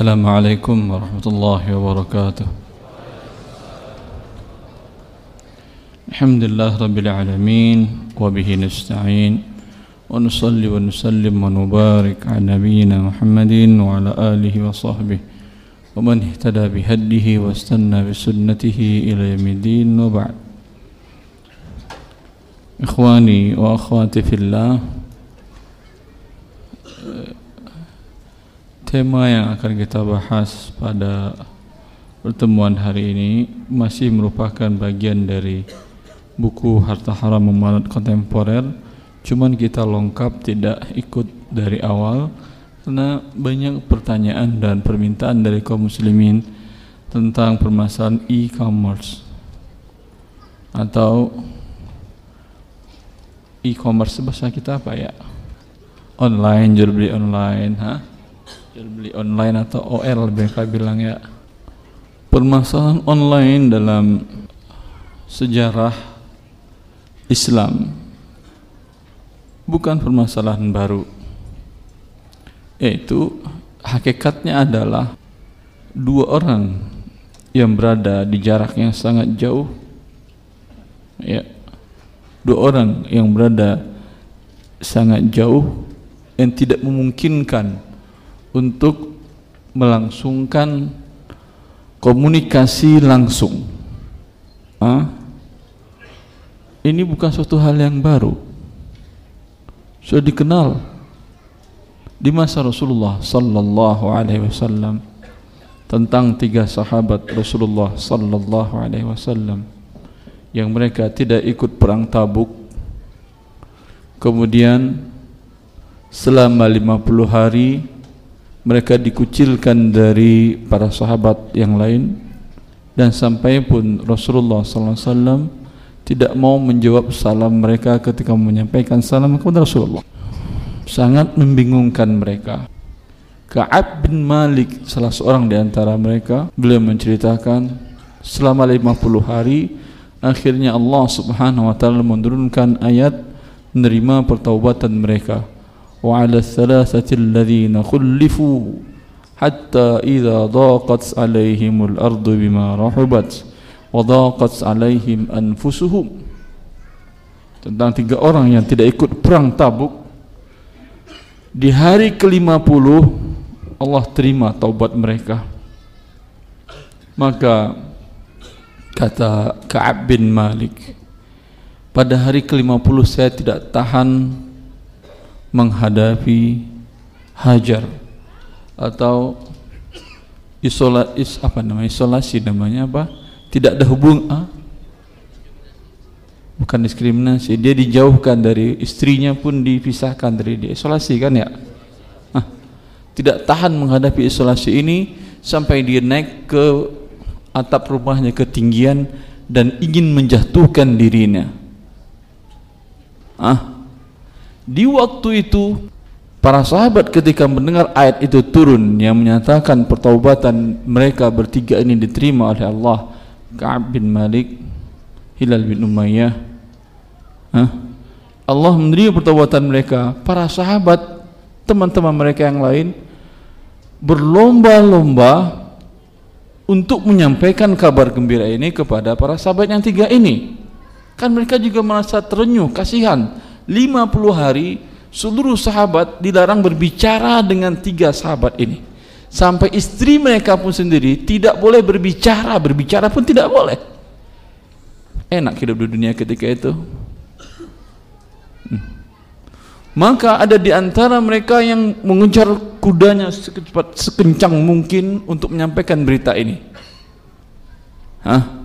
السلام عليكم ورحمة الله وبركاته. الحمد لله رب العالمين وبه نستعين ونصلي ونسلم ونبارك على نبينا محمد وعلى آله وصحبه ومن اهتدى بهديه واستنى بسنته إلى يوم الدين وبعد. إخواني وأخواتي في الله Tema yang akan kita bahas pada pertemuan hari ini masih merupakan bagian dari buku Harta Haram Memanut Kontemporer. Cuman kita lengkap tidak ikut dari awal karena banyak pertanyaan dan permintaan dari kaum muslimin tentang permasalahan e-commerce. Atau e-commerce bahasa kita apa ya? Online jual beli online ha beli online atau OL mereka bilang ya. Permasalahan online dalam sejarah Islam bukan permasalahan baru yaitu hakikatnya adalah dua orang yang berada di jarak yang sangat jauh ya. Dua orang yang berada sangat jauh yang tidak memungkinkan untuk melangsungkan komunikasi langsung. Ah, ini bukan suatu hal yang baru. Sudah dikenal di masa Rasulullah sallallahu alaihi wasallam tentang tiga sahabat Rasulullah sallallahu alaihi wasallam yang mereka tidak ikut perang Tabuk. Kemudian selama 50 hari mereka dikucilkan dari para sahabat yang lain dan sampai pun Rasulullah SAW tidak mau menjawab salam mereka ketika menyampaikan salam kepada Rasulullah. Sangat membingungkan mereka. Ka'ab bin Malik salah seorang di antara mereka beliau menceritakan selama 50 hari akhirnya Allah Subhanahu wa taala menurunkan ayat menerima pertaubatan mereka وعلى الثلاثة الذين خلفوا حتى إذا ضاقت عليهم الأرض بما رحبت وضاقت عليهم أنفسهم tentang tiga orang yang tidak ikut perang tabuk di hari ke-50 Allah terima taubat mereka maka kata Ka'ab bin Malik pada hari ke-50 saya tidak tahan menghadapi hajar atau isola is apa namanya isolasi namanya apa? Tidak ada hubung ah? bukan diskriminasi dia dijauhkan dari istrinya pun dipisahkan dari dia. Isolasi kan ya? Ah, tidak tahan menghadapi isolasi ini sampai dia naik ke atap rumahnya ketinggian dan ingin menjatuhkan dirinya. Ah di waktu itu para sahabat ketika mendengar ayat itu turun yang menyatakan pertaubatan mereka bertiga ini diterima oleh Allah. Ka'ab bin Malik Hilal bin Umayyah. Hah? Allah menerima pertaubatan mereka. Para sahabat teman-teman mereka yang lain berlomba-lomba untuk menyampaikan kabar gembira ini kepada para sahabat yang tiga ini. Kan mereka juga merasa terenyuh kasihan 50 hari seluruh sahabat dilarang berbicara dengan tiga sahabat ini sampai istri mereka pun sendiri tidak boleh berbicara berbicara pun tidak boleh enak hidup di dunia ketika itu hmm. maka ada di antara mereka yang mengejar kudanya secepat sekencang mungkin untuk menyampaikan berita ini Hah?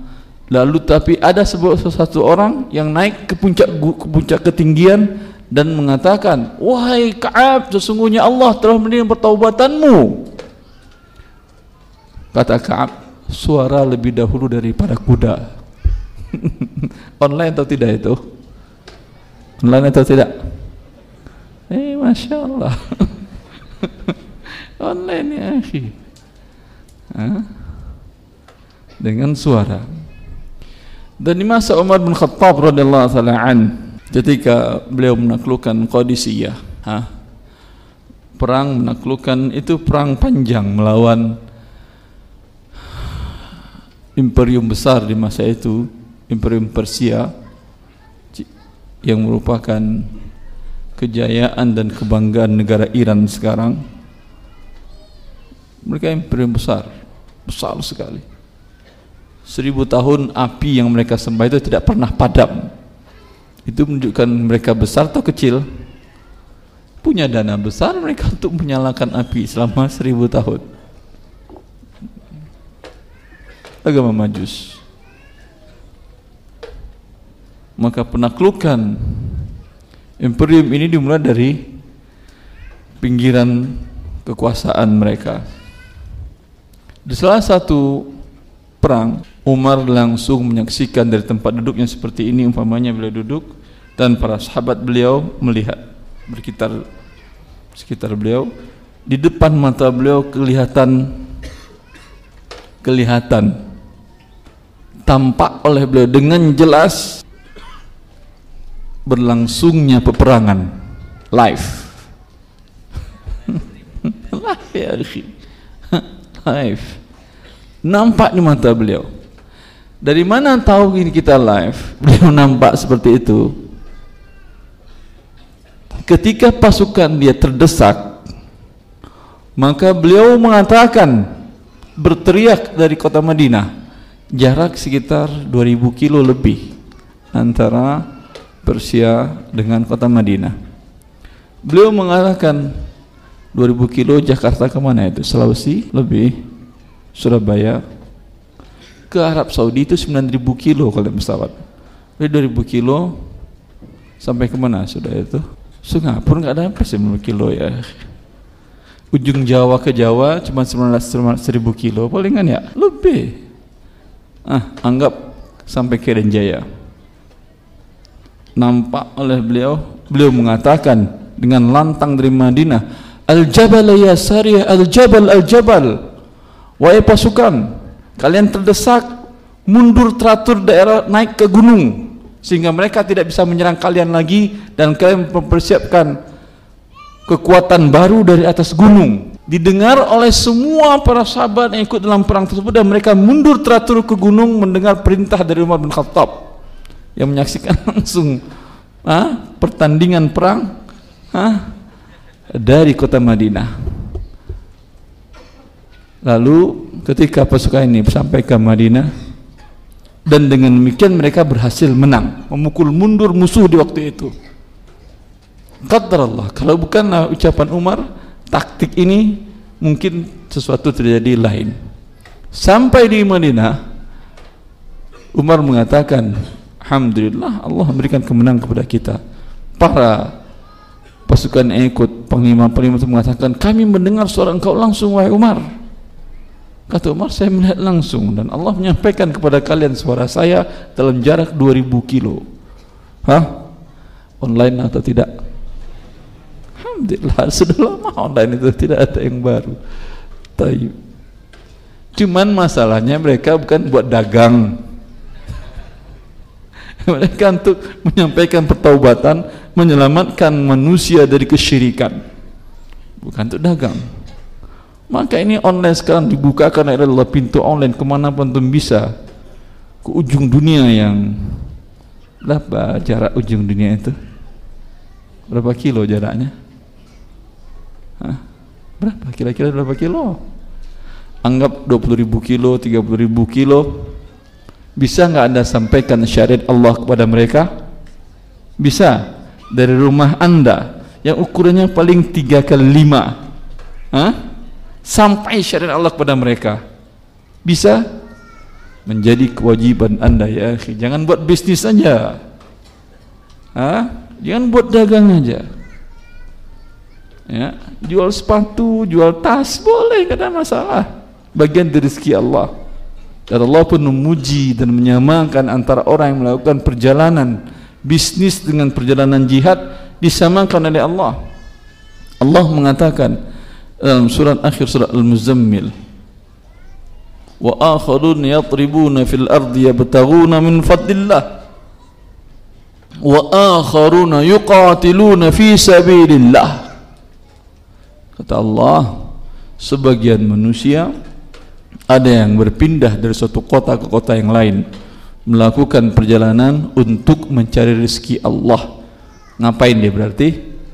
Lalu tapi ada sebuah satu orang yang naik ke puncak ke puncak ketinggian dan mengatakan, "Wahai Ka'ab, sesungguhnya Allah telah menerima pertaubatanmu." Kata Ka'ab, suara lebih dahulu daripada kuda. Online atau tidak itu? Online atau tidak? Eh, masya Allah. Online ya, Dengan suara. Dan di masa Umar bin Khattab radhiyallahu taala an ketika beliau menaklukkan Qadisiyah, ha? perang menaklukkan itu perang panjang melawan imperium besar di masa itu imperium Persia yang merupakan kejayaan dan kebanggaan negara Iran sekarang mereka imperium besar besar sekali seribu tahun api yang mereka sembah itu tidak pernah padam. Itu menunjukkan mereka besar atau kecil? Punya dana besar mereka untuk menyalakan api selama seribu tahun. Agama majus. Maka penaklukan imperium ini dimulai dari pinggiran kekuasaan mereka. Di salah satu perang Umar langsung menyaksikan dari tempat duduknya seperti ini umpamanya beliau duduk dan para sahabat beliau melihat berkitar sekitar beliau. Di depan mata beliau kelihatan kelihatan. Tampak oleh beliau dengan jelas berlangsungnya peperangan live. Live ya live. Nampak di mata beliau dari mana tahu ini kita live beliau nampak seperti itu ketika pasukan dia terdesak maka beliau mengatakan berteriak dari kota Madinah jarak sekitar 2000 kilo lebih antara Persia dengan kota Madinah. Beliau mengatakan 2000 kilo Jakarta ke mana itu? Sulawesi lebih Surabaya ke Arab Saudi itu 9000 kilo kalau pesawat. Dari 2000 kilo sampai ke mana sudah itu? Singapura nggak ada apa 90 kilo ya. Ujung Jawa ke Jawa cuma 19 1000 kilo palingan ya lebih ah, anggap sampai ke Jaya nampak oleh beliau beliau mengatakan dengan lantang dari Madinah al-jabal ya sariyah al-jabal al-jabal wahai pasukan kalian terdesak mundur teratur daerah naik ke gunung sehingga mereka tidak bisa menyerang kalian lagi dan kalian mempersiapkan kekuatan baru dari atas gunung. Didengar oleh semua para sahabat yang ikut dalam perang tersebut dan mereka mundur teratur ke gunung mendengar perintah dari Umar bin Khattab yang menyaksikan langsung ah, pertandingan perang? Ah, dari kota Madinah lalu ketika pasukan ini sampai ke Madinah dan dengan demikian mereka berhasil menang. Memukul mundur musuh di waktu itu. Qadar Allah kalau bukan ucapan Umar taktik ini mungkin sesuatu terjadi lain. Sampai di Madinah Umar mengatakan Alhamdulillah Allah memberikan kemenangan kepada kita. Para pasukan yang ikut panglima-panglima itu mengatakan kami mendengar suara engkau langsung wahai Umar kata Umar saya melihat langsung dan Allah menyampaikan kepada kalian suara saya dalam jarak 2000 kilo Hah? online atau tidak Alhamdulillah sudah lama online itu tidak ada yang baru. Tayyib. Cuman masalahnya mereka bukan buat dagang. mereka untuk menyampaikan pertaubatan, menyelamatkan manusia dari kesyirikan. Bukan untuk dagang. Maka ini online sekarang dibukakan adalah pintu online ke mana pun bisa ke ujung dunia yang berapa jarak ujung dunia itu? Berapa kilo jaraknya? Hah? Berapa? Kira-kira berapa kilo? Anggap 20 ribu kilo, 30 ribu kilo. Bisa nggak anda sampaikan syariat Allah kepada mereka? Bisa. Dari rumah anda yang ukurannya paling 3 kali 5 Hah? Sampai syariat Allah kepada mereka. Bisa? Menjadi kewajiban anda ya. Jangan buat bisnis saja. Hah? Jangan buat dagang aja ya, jual sepatu, jual tas boleh, tidak ada masalah. Bagian dari rezeki Allah. Dan Allah pun memuji dan menyamakan antara orang yang melakukan perjalanan bisnis dengan perjalanan jihad disamakan oleh Allah. Allah mengatakan dalam surat akhir surat Al-Muzammil wa akharun yatribuna fil ardi yabtaghuna min fadlillah wa akharuna yuqatiluna fi sabilillah Kata Allah, sebagian manusia ada yang berpindah dari suatu kota ke kota yang lain melakukan perjalanan untuk mencari rezeki Allah. Ngapain dia berarti?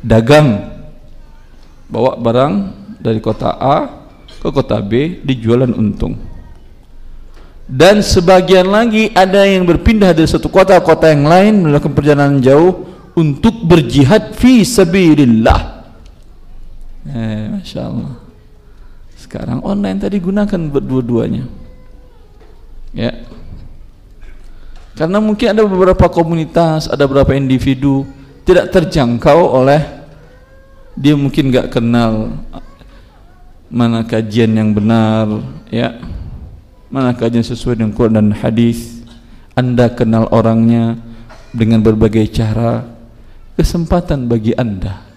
Dagang. Bawa barang dari kota A ke kota B dijualan untung. Dan sebagian lagi ada yang berpindah dari satu kota ke kota yang lain melakukan perjalanan jauh untuk berjihad fi sabilillah Eh, Masya Allah. Sekarang online tadi gunakan buat dua-duanya. Ya. Karena mungkin ada beberapa komunitas, ada beberapa individu tidak terjangkau oleh dia mungkin nggak kenal mana kajian yang benar, ya, mana kajian sesuai dengan Quran dan hadis. Anda kenal orangnya dengan berbagai cara, kesempatan bagi Anda.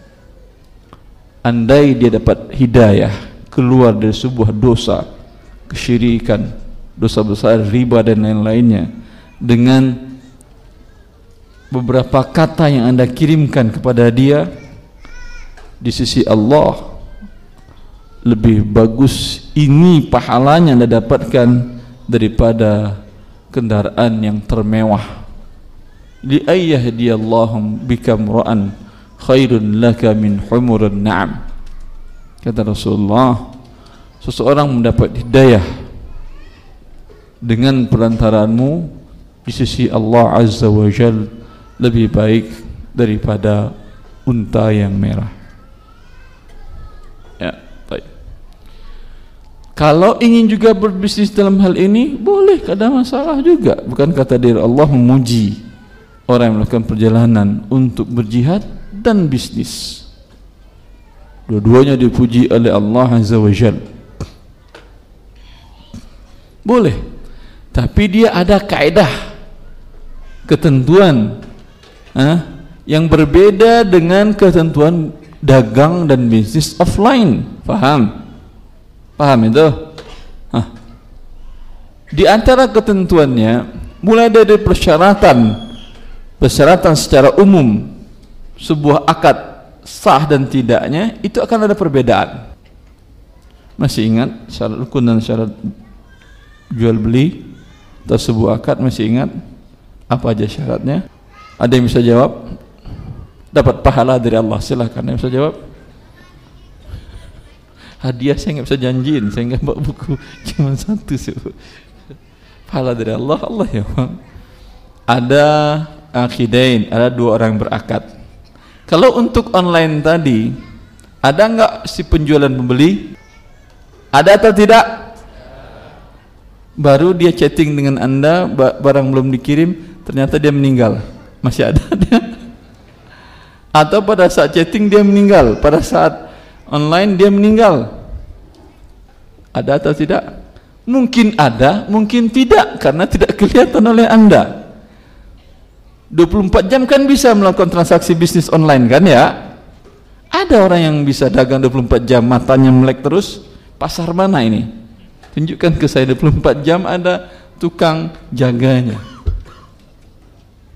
Andai dia dapat hidayah keluar dari sebuah dosa kesyirikan dosa besar riba dan lain-lainnya dengan beberapa kata yang anda kirimkan kepada dia di sisi Allah lebih bagus ini pahalanya anda dapatkan daripada kendaraan yang termewah. Li ayyahdiyallahum bikam ra'an khairun laka min humurun na'am. Kata Rasulullah seseorang mendapat hidayah dengan perantaraanmu di sisi Allah Azza wa Jal lebih baik daripada unta yang merah kalau ingin juga berbisnis dalam hal ini boleh ada masalah juga. Bukan kata diri Allah memuji orang yang melakukan perjalanan untuk berjihad dan bisnis. Dua-duanya dipuji oleh Allah Azza wa Jal. Boleh. Tapi dia ada kaedah ketentuan eh, yang berbeda dengan ketentuan dagang dan bisnis offline. Paham? Paham itu? Hah. di antara ketentuannya mulai dari persyaratan persyaratan secara umum sebuah akad sah dan tidaknya itu akan ada perbedaan. Masih ingat syarat rukun dan syarat jual beli atau sebuah akad? Masih ingat? Apa aja syaratnya? Ada yang bisa jawab? Dapat pahala dari Allah silahkan yang bisa jawab hadiah saya nggak bisa janjiin saya nggak bawa buku cuma satu sih pahala dari Allah Allah ya ada akidain ada dua orang berakad kalau untuk online tadi, ada nggak si penjualan pembeli? Ada atau tidak? Baru dia chatting dengan anda, barang belum dikirim, ternyata dia meninggal. Masih ada dia? Atau pada saat chatting dia meninggal, pada saat online dia meninggal. Ada atau tidak? Mungkin ada, mungkin tidak, karena tidak kelihatan oleh anda. 24 jam kan bisa melakukan transaksi bisnis online kan ya ada orang yang bisa dagang 24 jam matanya melek terus pasar mana ini tunjukkan ke saya 24 jam ada tukang jaganya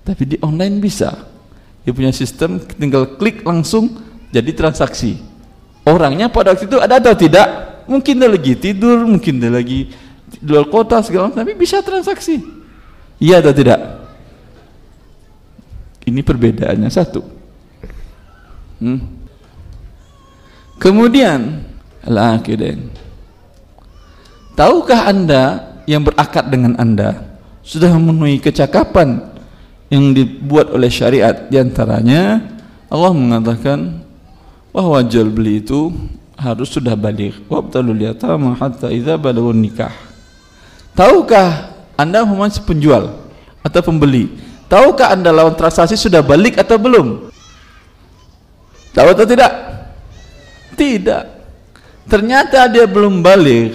tapi di online bisa dia punya sistem tinggal klik langsung jadi transaksi orangnya pada waktu itu ada atau tidak mungkin dia lagi tidur mungkin dia lagi di luar kota segala macam tapi bisa transaksi iya atau tidak ini perbedaannya satu. Hmm. Kemudian al-aqidain. Tahukah Anda yang berakad dengan Anda sudah memenuhi kecakapan yang dibuat oleh syariat di antaranya Allah mengatakan bahwa jual beli itu harus sudah balik wabtalul yatama hatta idza balagun nikah. Tahukah Anda masih penjual atau pembeli Tahukah anda lawan transaksi sudah balik atau belum? Tahu atau tidak? Tidak. Ternyata dia belum balik.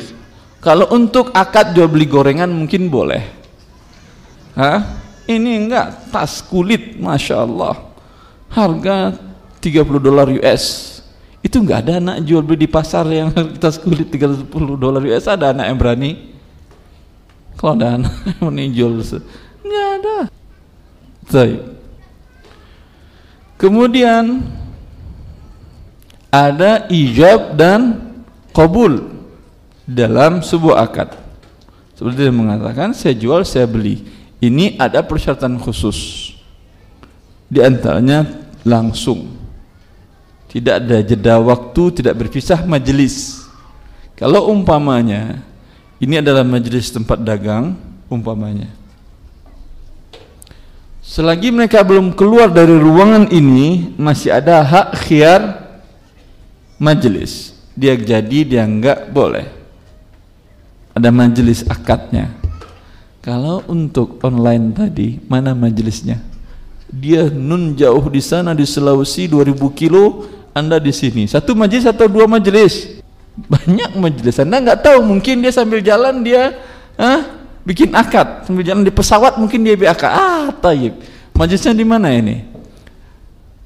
Kalau untuk akad jual beli gorengan mungkin boleh. Hah? Ini enggak tas kulit, masya Allah. Harga 30 dolar US. Itu enggak ada anak jual beli di pasar yang tas kulit 30 dolar US. Ada anak yang berani? Kalau ada anak yang jual, enggak ada. Baik. Kemudian ada ijab dan qabul dalam sebuah akad. Seperti dia mengatakan, saya jual, saya beli. Ini ada persyaratan khusus. Di antaranya langsung. Tidak ada jeda waktu, tidak berpisah majelis. Kalau umpamanya ini adalah majelis tempat dagang, umpamanya. Selagi mereka belum keluar dari ruangan ini, masih ada hak khiar majelis. Dia jadi, dia enggak boleh. Ada majelis akadnya. Kalau untuk online tadi, mana majelisnya? Dia nun jauh di sana di Sulawesi 2000 kilo, Anda di sini. Satu majelis atau dua majelis? Banyak majelis. Anda enggak tahu, mungkin dia sambil jalan dia ah, bikin akad. Sambil jalan di pesawat mungkin dia akad. Ah, tayyib. Majelisnya di mana ini?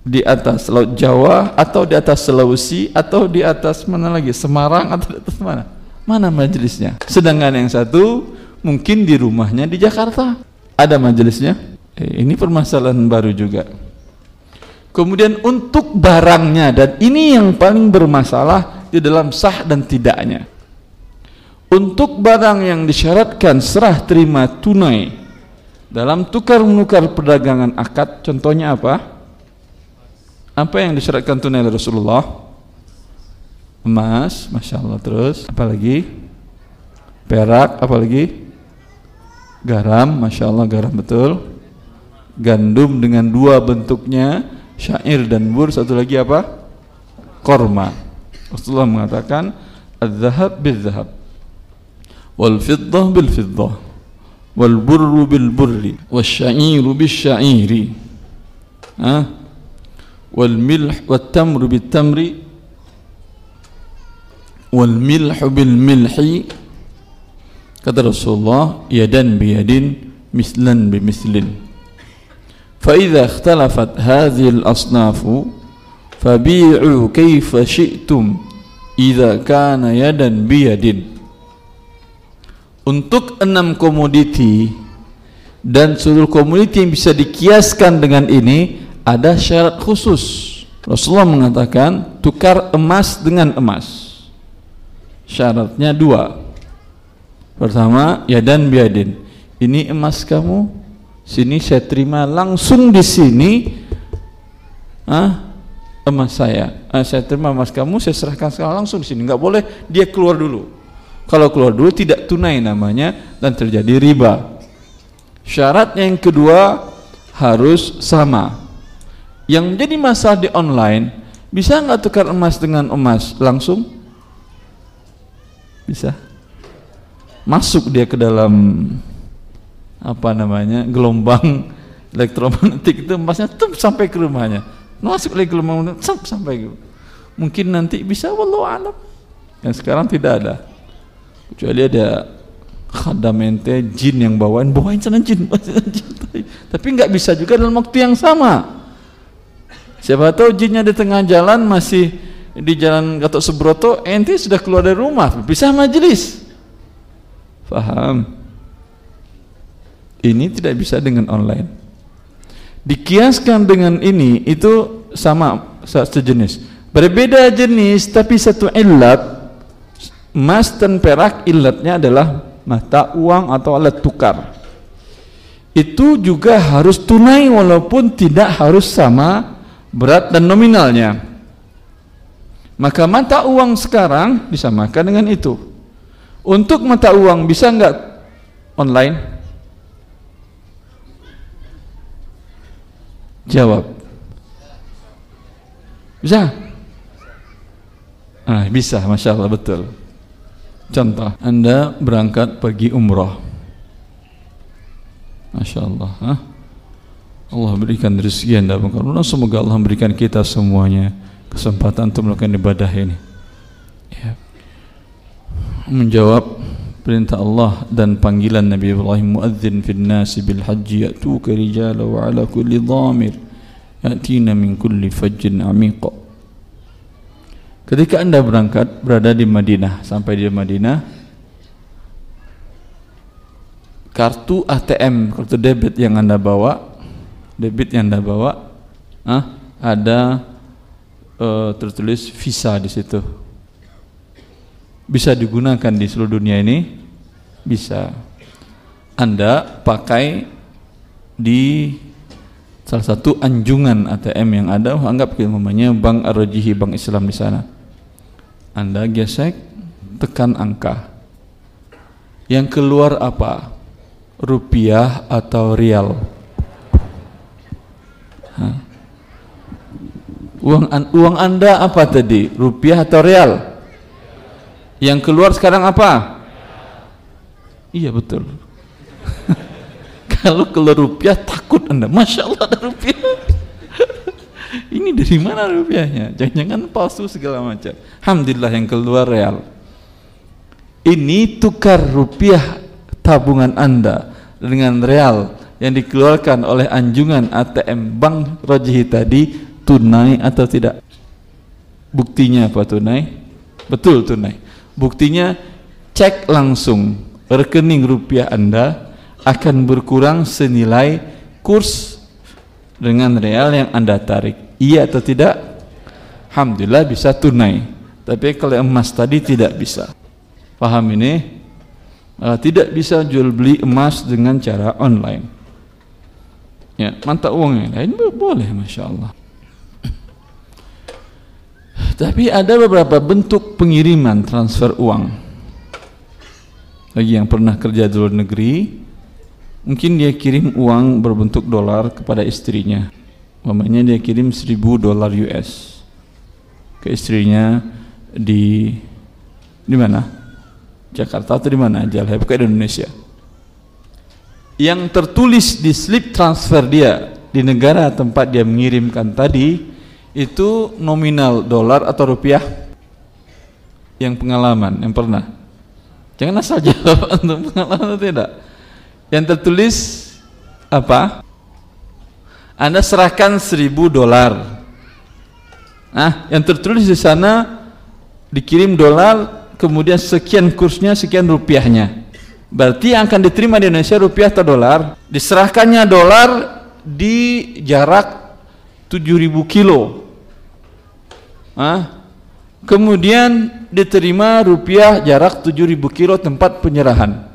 di atas Laut Jawa atau di atas Sulawesi atau di atas mana lagi Semarang atau di atas mana mana majelisnya sedangkan yang satu mungkin di rumahnya di Jakarta ada majelisnya eh, ini permasalahan baru juga kemudian untuk barangnya dan ini yang paling bermasalah di dalam sah dan tidaknya untuk barang yang disyaratkan serah terima tunai dalam tukar menukar perdagangan akad contohnya apa apa yang disyaratkan tunai oleh Rasulullah? Emas, masya Allah. Terus apa lagi? Perak, apa lagi? Garam, masya Allah garam betul. Gandum dengan dua bentuknya, syair dan bur satu lagi apa? Korma. Rasulullah mengatakan al-zahab bil-zahab wal-fiddah bil-fiddah wal-burru bil-burri wal-sya'iru bil-sya'iri wal-milh wal-tamru bil-tamri wal-milh bil-milhi. Kata Rasulullah yadan biyadin mislan bimislin فإذا اختلفت هذه الأصناف فبيعوا كيف شئتم إذا كان يدا بيد untuk enam komoditi dan seluruh komoditi yang bisa dikiaskan dengan ini ada syarat khusus. Rasulullah mengatakan tukar emas dengan emas. Syaratnya dua. Pertama, ya dan biadin. Ini emas kamu, Sini saya terima langsung di sini. Ah, emas saya. Ah, saya terima emas kamu, saya serahkan sekarang langsung di sini. Enggak boleh dia keluar dulu. Kalau keluar dulu tidak tunai namanya dan terjadi riba. Syarat yang kedua harus sama yang menjadi masalah di online bisa nggak tukar emas dengan emas langsung bisa masuk dia ke dalam apa namanya gelombang elektromagnetik itu emasnya tuh sampai ke rumahnya. Masuk lagi gelombang sampai ke mungkin nanti bisa wallahu alam. Yang sekarang tidak ada. Kecuali ada khadamente jin yang bawain bawain sana jin, jin. Tapi nggak bisa juga dalam waktu yang sama. Siapa tahu jinnya di tengah jalan masih di jalan Gatot Subroto, ente sudah keluar dari rumah, bisa majelis. Faham? Ini tidak bisa dengan online. Dikiaskan dengan ini itu sama sejenis. Berbeda jenis tapi satu ilat emas dan perak ilatnya adalah mata uang atau alat tukar. Itu juga harus tunai walaupun tidak harus sama berat dan nominalnya maka mata uang sekarang disamakan dengan itu untuk mata uang bisa enggak online jawab. Bisa? Ah bisa masya Allah betul. Contoh anda berangkat pergi umroh masya Allah Hah? Allah berikan rezeki anda karena semoga Allah berikan kita semuanya kesempatan untuk melakukan ibadah ini. Ya. menjawab perintah Allah dan panggilan Nabi Ibrahim muadzin fil nasi bil haji ya'tuka rijala wa ala kulli dhamir ya'tina min kulli fajjin amiq ketika anda berangkat berada di Madinah sampai di Madinah kartu ATM kartu debit yang anda bawa debit yang anda bawa ah, ada uh, tertulis visa di situ. Bisa digunakan di seluruh dunia ini? Bisa. Anda pakai di salah satu anjungan ATM yang ada, anggap namanya Bank Ar-Rajihi Bank Islam di sana. Anda gesek, tekan angka. Yang keluar apa? Rupiah atau rial? Uang uang Anda apa tadi? Rupiah atau rial? Yang keluar sekarang apa? Iya betul. Kalau keluar rupiah takut Anda. Masya Allah ada rupiah. Ini dari mana rupiahnya? Jangan-jangan palsu segala macam. Alhamdulillah yang keluar real. Ini tukar rupiah tabungan Anda dengan real yang dikeluarkan oleh anjungan ATM Bank Rajihi tadi tunai atau tidak? Buktinya apa tunai? Betul tunai. Buktinya cek langsung rekening rupiah Anda akan berkurang senilai kurs dengan real yang Anda tarik. Iya atau tidak? Alhamdulillah bisa tunai. Tapi kalau emas tadi tidak bisa. Paham ini? Uh, tidak bisa jual beli emas dengan cara online. Ya, mata uang yang lain boleh, masya Allah. Tapi ada beberapa bentuk pengiriman transfer uang. Bagi yang pernah kerja di luar negeri, mungkin dia kirim uang berbentuk dolar kepada istrinya. Mamanya dia kirim 1000 dolar US ke istrinya di di mana? Jakarta atau di mana? Jalha, bukan di Indonesia. Yang tertulis di slip transfer dia di negara tempat dia mengirimkan tadi itu nominal dolar atau rupiah? Yang pengalaman yang pernah? Jangan asal jawab untuk pengalaman atau tidak. Yang tertulis apa? Anda serahkan seribu dolar. Nah yang tertulis di sana dikirim dolar kemudian sekian kursnya sekian rupiahnya. Berarti yang akan diterima di Indonesia rupiah atau dolar? Diserahkannya dolar di jarak 7000 kilo. Ah, kemudian diterima rupiah jarak 7000 kilo tempat penyerahan.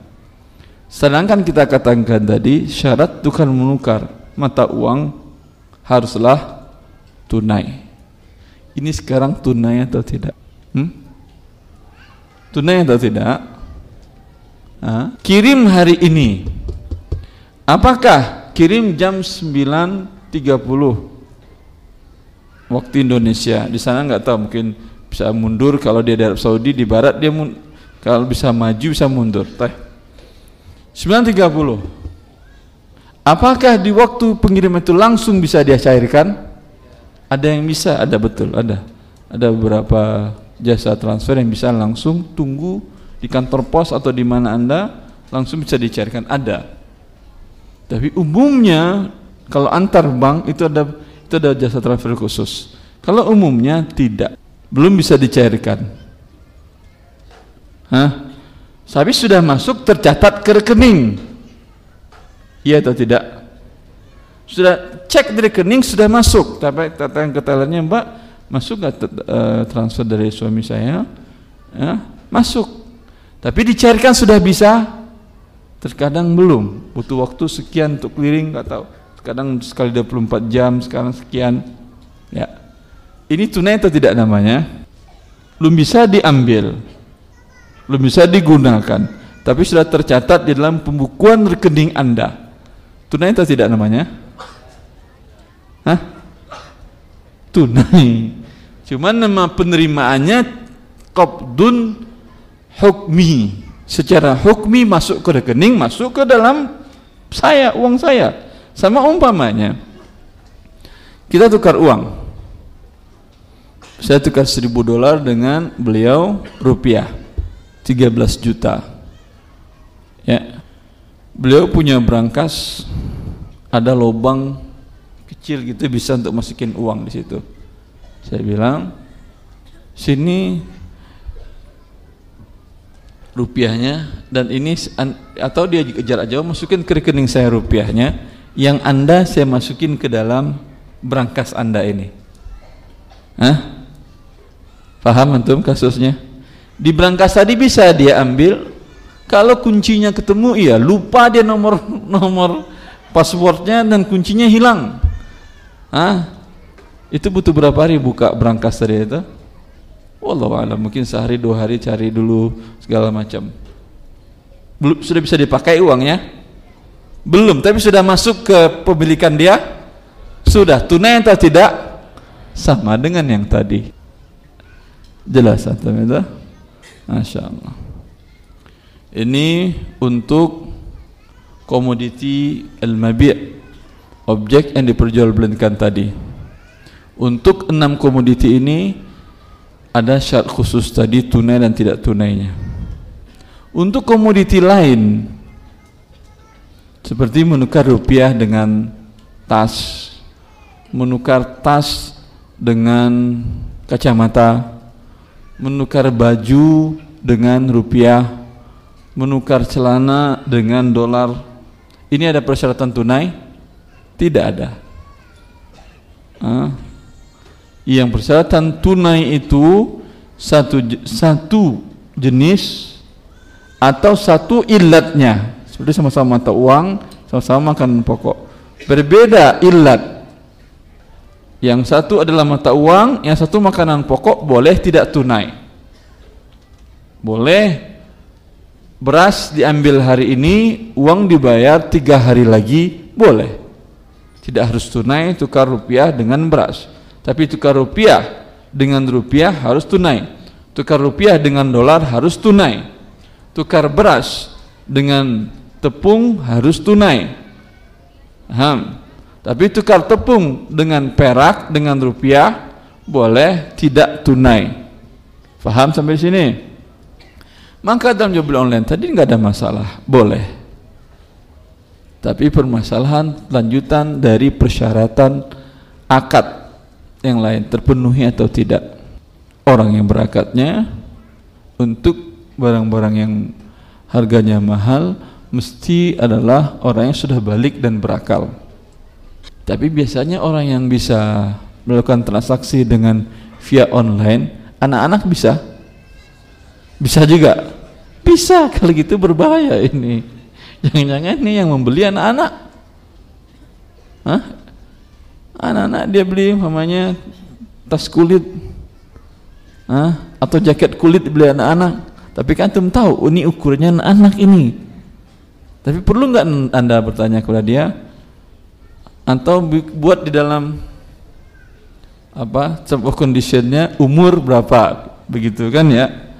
Sedangkan kita katakan tadi syarat tukar menukar mata uang haruslah tunai. Ini sekarang tunai atau tidak? Hmm? tunai atau tidak? Ah, kirim hari ini. Apakah kirim jam 9.30 waktu Indonesia. Di sana nggak tahu mungkin bisa mundur. Kalau dia di Arab Saudi di Barat dia mun, kalau bisa maju bisa mundur. Teh. 9.30 apakah di waktu pengiriman itu langsung bisa dia cairkan? Ada yang bisa ada betul ada. Ada beberapa jasa transfer yang bisa langsung tunggu di kantor pos atau di mana anda langsung bisa dicairkan. Ada. Tapi umumnya kalau antar bank itu ada itu ada jasa transfer khusus. Kalau umumnya tidak, belum bisa dicairkan. Hah? Tapi sudah masuk tercatat ke rekening. Iya atau tidak? Sudah cek di rekening sudah masuk. Tapi tata yang ketelannya Mbak, masuk nggak uh, transfer dari suami saya? Ya, masuk. Tapi dicairkan sudah bisa? Terkadang belum. Butuh waktu sekian untuk clearing nggak tahu kadang sekali 24 jam sekarang sekian. Ya. Ini tunai atau tidak namanya? Belum bisa diambil. Belum bisa digunakan. Tapi sudah tercatat di dalam pembukuan rekening anda. Tunai atau tidak namanya? Hah? tunai. Cuman nama penerimaannya qabdun hukmi. Secara hukmi masuk ke rekening masuk ke dalam saya uang saya sama umpamanya kita tukar uang. Saya tukar 1000 dolar dengan beliau rupiah 13 juta. Ya. Beliau punya berangkas ada lubang kecil gitu bisa untuk masukin uang di situ. Saya bilang, sini rupiahnya dan ini atau dia jarak jauh masukin ke rekening saya rupiahnya yang anda saya masukin ke dalam berangkas anda ini. Hah? Paham antum kasusnya? Di berangkas tadi bisa dia ambil. Kalau kuncinya ketemu iya lupa dia nomor nomor passwordnya dan kuncinya hilang. Ah itu butuh berapa hari buka berangkas tadi itu? Wallahu mungkin sehari dua hari cari dulu segala macam. Belum sudah bisa dipakai uangnya belum tapi sudah masuk ke pemilikan dia. Sudah tunai atau tidak? Sama dengan yang tadi. Jelas atau itu Masya Allah ini untuk komoditi al-mabi' objek yang diperjualbelikan tadi. Untuk enam komoditi ini ada syarat khusus tadi tunai dan tidak tunainya. Untuk komoditi lain seperti menukar rupiah dengan tas menukar tas dengan kacamata menukar baju dengan rupiah menukar celana dengan dolar. Ini ada persyaratan tunai? Tidak ada. Ah. yang persyaratan tunai itu satu satu jenis atau satu ilatnya seperti sama-sama mata uang sama-sama makan pokok. Berbeda ilat. Yang satu adalah mata uang yang satu makanan pokok boleh tidak tunai? Boleh. Beras diambil hari ini uang dibayar tiga hari lagi boleh. Tidak harus tunai tukar rupiah dengan beras. Tapi tukar rupiah dengan rupiah harus tunai. Tukar rupiah dengan dolar harus tunai. Tukar beras dengan tepung harus tunai Paham? tapi tukar tepung dengan perak dengan rupiah boleh tidak tunai Faham sampai sini? Maka dalam jual beli online tadi nggak ada masalah, boleh. Tapi permasalahan lanjutan dari persyaratan akad yang lain terpenuhi atau tidak. Orang yang berakadnya untuk barang-barang yang harganya mahal mesti adalah orang yang sudah balik dan berakal. Tapi biasanya orang yang bisa melakukan transaksi dengan via online, anak-anak bisa. Bisa juga. Bisa kalau gitu berbahaya ini. Jangan-jangan ini yang membeli anak-anak. Hah? anak-anak dia beli namanya tas kulit. Hah? atau jaket kulit beli anak-anak. Tapi kan antum tahu oh, ini ukurannya anak-anak ini tapi perlu nggak anda bertanya kepada dia atau buat di dalam apa sebuah conditionnya umur berapa begitu kan ya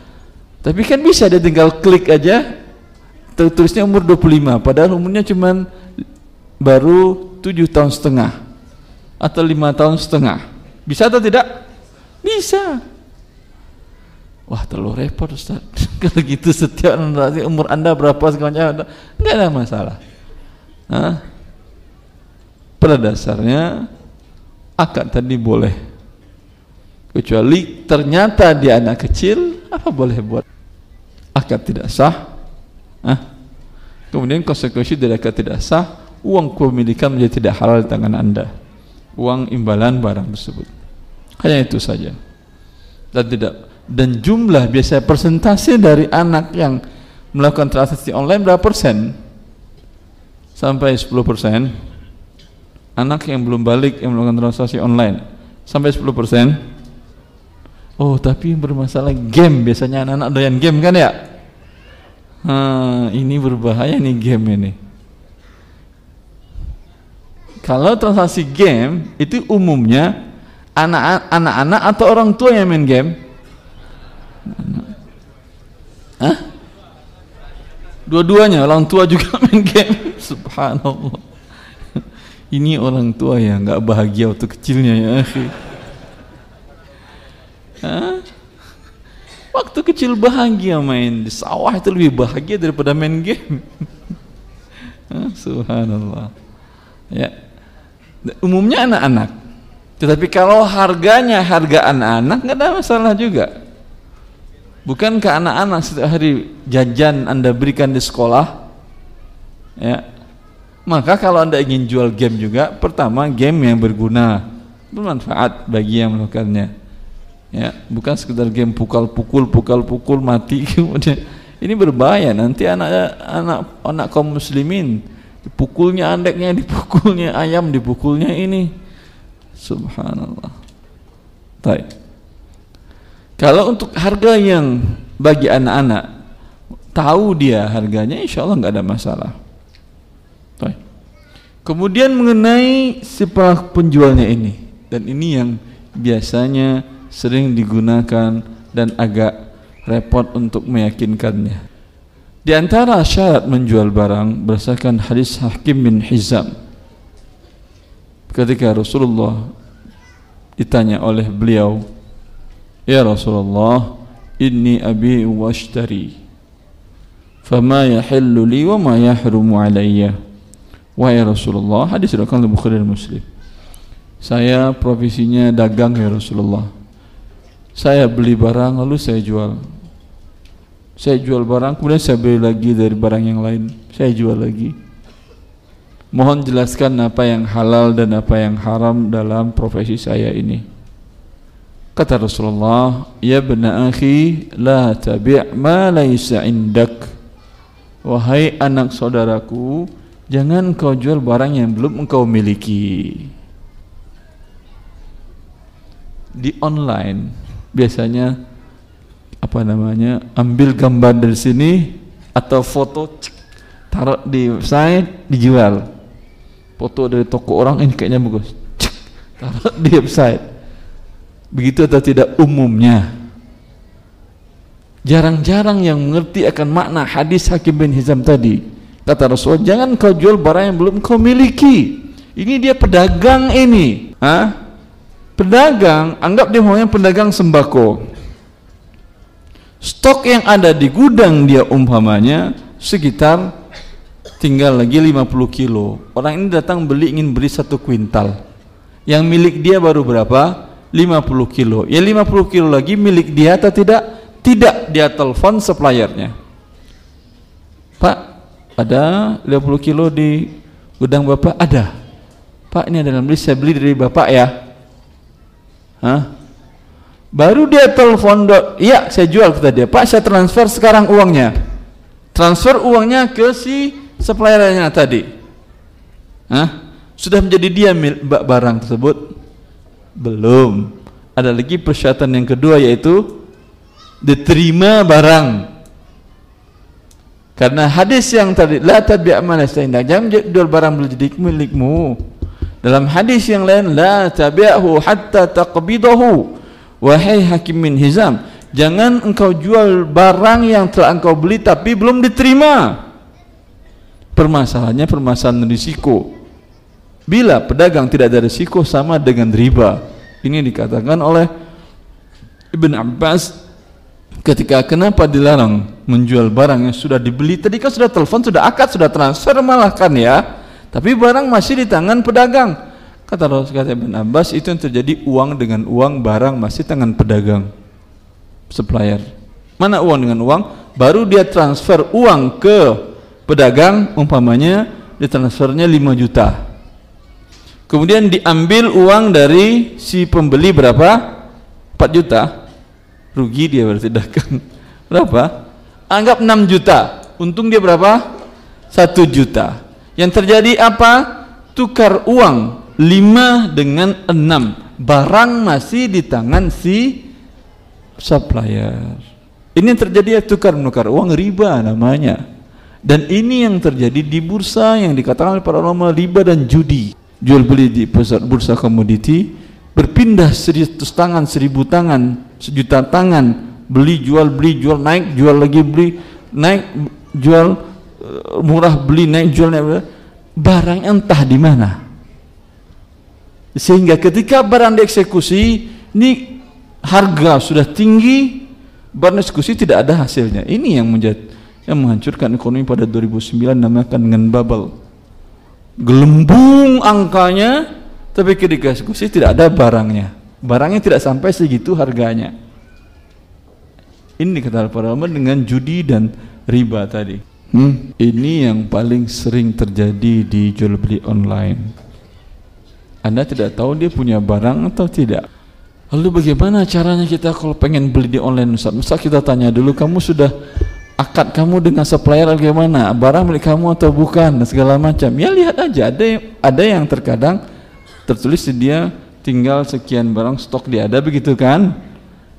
tapi kan bisa dia tinggal klik aja tulisnya umur 25 padahal umurnya cuma baru 7 tahun setengah atau 5 tahun setengah. Bisa atau tidak? Bisa. Wah terlalu repot Ustaz. Kalau gitu setiap nanti umur anda berapa segalanya nggak ada masalah. Hah? Pada dasarnya akad tadi boleh. Kecuali ternyata dia anak kecil, apa boleh buat? akad tidak sah ah. kemudian konsekuensi dari akad tidak sah uang kepemilikan menjadi tidak halal di tangan anda uang imbalan barang tersebut hanya itu saja dan tidak dan jumlah biasa persentase dari anak yang melakukan transaksi online berapa persen sampai 10 persen anak yang belum balik yang melakukan transaksi online sampai 10 persen Oh tapi yang bermasalah game biasanya anak-anak doyan game kan ya? Hmm, ini berbahaya nih game ini. Kalau transaksi game itu umumnya anak-anak atau orang tua yang main game? Hah? Dua-duanya orang tua juga main game. Subhanallah. Ini orang tua ya nggak bahagia waktu kecilnya ya. Waktu kecil bahagia main di sawah itu lebih bahagia daripada main game. Subhanallah. Ya. Umumnya anak-anak. Tetapi kalau harganya harga anak-anak nggak ada masalah juga. Bukankah anak-anak setiap hari jajan Anda berikan di sekolah? Ya. Maka kalau Anda ingin jual game juga, pertama game yang berguna, bermanfaat bagi yang melakukannya. Ya bukan sekedar game pukul pukul pukul pukul mati kemudian ini berbahaya. Nanti anak anak anak kaum muslimin dipukulnya andeknya dipukulnya ayam dipukulnya ini. Subhanallah. Baik kalau untuk harga yang bagi anak-anak tahu dia harganya insya Allah nggak ada masalah. Baik. Kemudian mengenai si penjualnya ini. Dan ini yang biasanya sering digunakan dan agak repot untuk meyakinkannya. Di antara syarat menjual barang berdasarkan hadis Hakim bin Hizam. Ketika Rasulullah ditanya oleh beliau, "Ya Rasulullah, inni abi washtari. Fama yahillu li wa ma yahrumu alayya?" Wahai Rasulullah, hadis riwayat Bukhari dan Muslim. Saya profesinya dagang ya Rasulullah saya beli barang lalu saya jual saya jual barang kemudian saya beli lagi dari barang yang lain saya jual lagi mohon jelaskan apa yang halal dan apa yang haram dalam profesi saya ini kata Rasulullah ya bena akhi la tabi' ma laysa indak. Wahai anak saudaraku jangan kau jual barang yang belum engkau miliki. Di online biasanya apa namanya ambil gambar dari sini atau foto taruh di website dijual. Foto dari toko orang ini kayaknya bagus. Taruh di website begitu atau tidak umumnya. Jarang-jarang yang mengerti akan makna hadis Hakim bin Hizam tadi. Kata Rasul jangan kau jual barang yang belum kau miliki. Ini dia pedagang ini. Hah? pedagang anggap dia maunya pedagang sembako. Stok yang ada di gudang dia umpamanya sekitar tinggal lagi 50 kilo. Orang ini datang beli ingin beli satu kuintal. Yang milik dia baru berapa 50 kilo ya 50 kilo lagi milik dia atau tidak tidak dia telepon suppliernya Pak ada 50 kilo di gudang Bapak ada Pak ini ada beli saya beli dari Bapak ya Hah? Baru dia telepon, iya saya jual kata dia, Pak saya transfer sekarang uangnya. Transfer uangnya ke si suppliernya tadi. Hah? Sudah menjadi dia barang tersebut? Belum. Ada lagi persyaratan yang kedua yaitu diterima barang. Karena hadis yang tadi la tabi' ma jangan jual barang belum jadi milikmu. Dalam hadis yang lain la tabi'hu hatta taqbidahu. Wahai Hakim bin Hizam, jangan engkau jual barang yang telah engkau beli tapi belum diterima. Permasalahannya permasalahan risiko. Bila pedagang tidak ada risiko sama dengan riba. Ini dikatakan oleh Ibn Abbas ketika kenapa dilarang menjual barang yang sudah dibeli tadi kan sudah telepon sudah akad sudah transfer malah kan ya tapi barang masih di tangan pedagang. Kata Rasul kata Ibn Abbas itu yang terjadi uang dengan uang barang masih tangan pedagang supplier. Mana uang dengan uang? Baru dia transfer uang ke pedagang umpamanya ditransfernya 5 juta. Kemudian diambil uang dari si pembeli berapa? 4 juta. Rugi dia berarti dagang. Berapa? Anggap 6 juta. Untung dia berapa? 1 juta. Yang terjadi apa? Tukar uang 5 dengan 6 Barang masih di tangan si supplier Ini yang terjadi ya tukar menukar uang riba namanya Dan ini yang terjadi di bursa yang dikatakan oleh para ulama riba dan judi Jual beli di pusat bursa komoditi Berpindah seratus tangan, seribu tangan, sejuta tangan Beli, jual, beli, jual, naik, jual lagi, beli, naik, jual murah beli naik jual naik barang entah di mana. Sehingga ketika barang dieksekusi ini harga sudah tinggi barang eksekusi tidak ada hasilnya. Ini yang menjadi yang menghancurkan ekonomi pada 2009 namakan dengan bubble gelembung angkanya tapi ketika eksekusi tidak ada barangnya barangnya tidak sampai segitu harganya ini dikatakan para ulama dengan judi dan riba tadi Hmm, ini yang paling sering terjadi di jual beli online. Anda tidak tahu dia punya barang atau tidak. Lalu bagaimana caranya kita kalau pengen beli di online Ustaz? Ustaz kita tanya dulu kamu sudah akad kamu dengan supplier bagaimana? Barang milik kamu atau bukan dan segala macam. Ya lihat aja ada yang, ada yang terkadang tertulis di dia tinggal sekian barang stok dia ada begitu kan?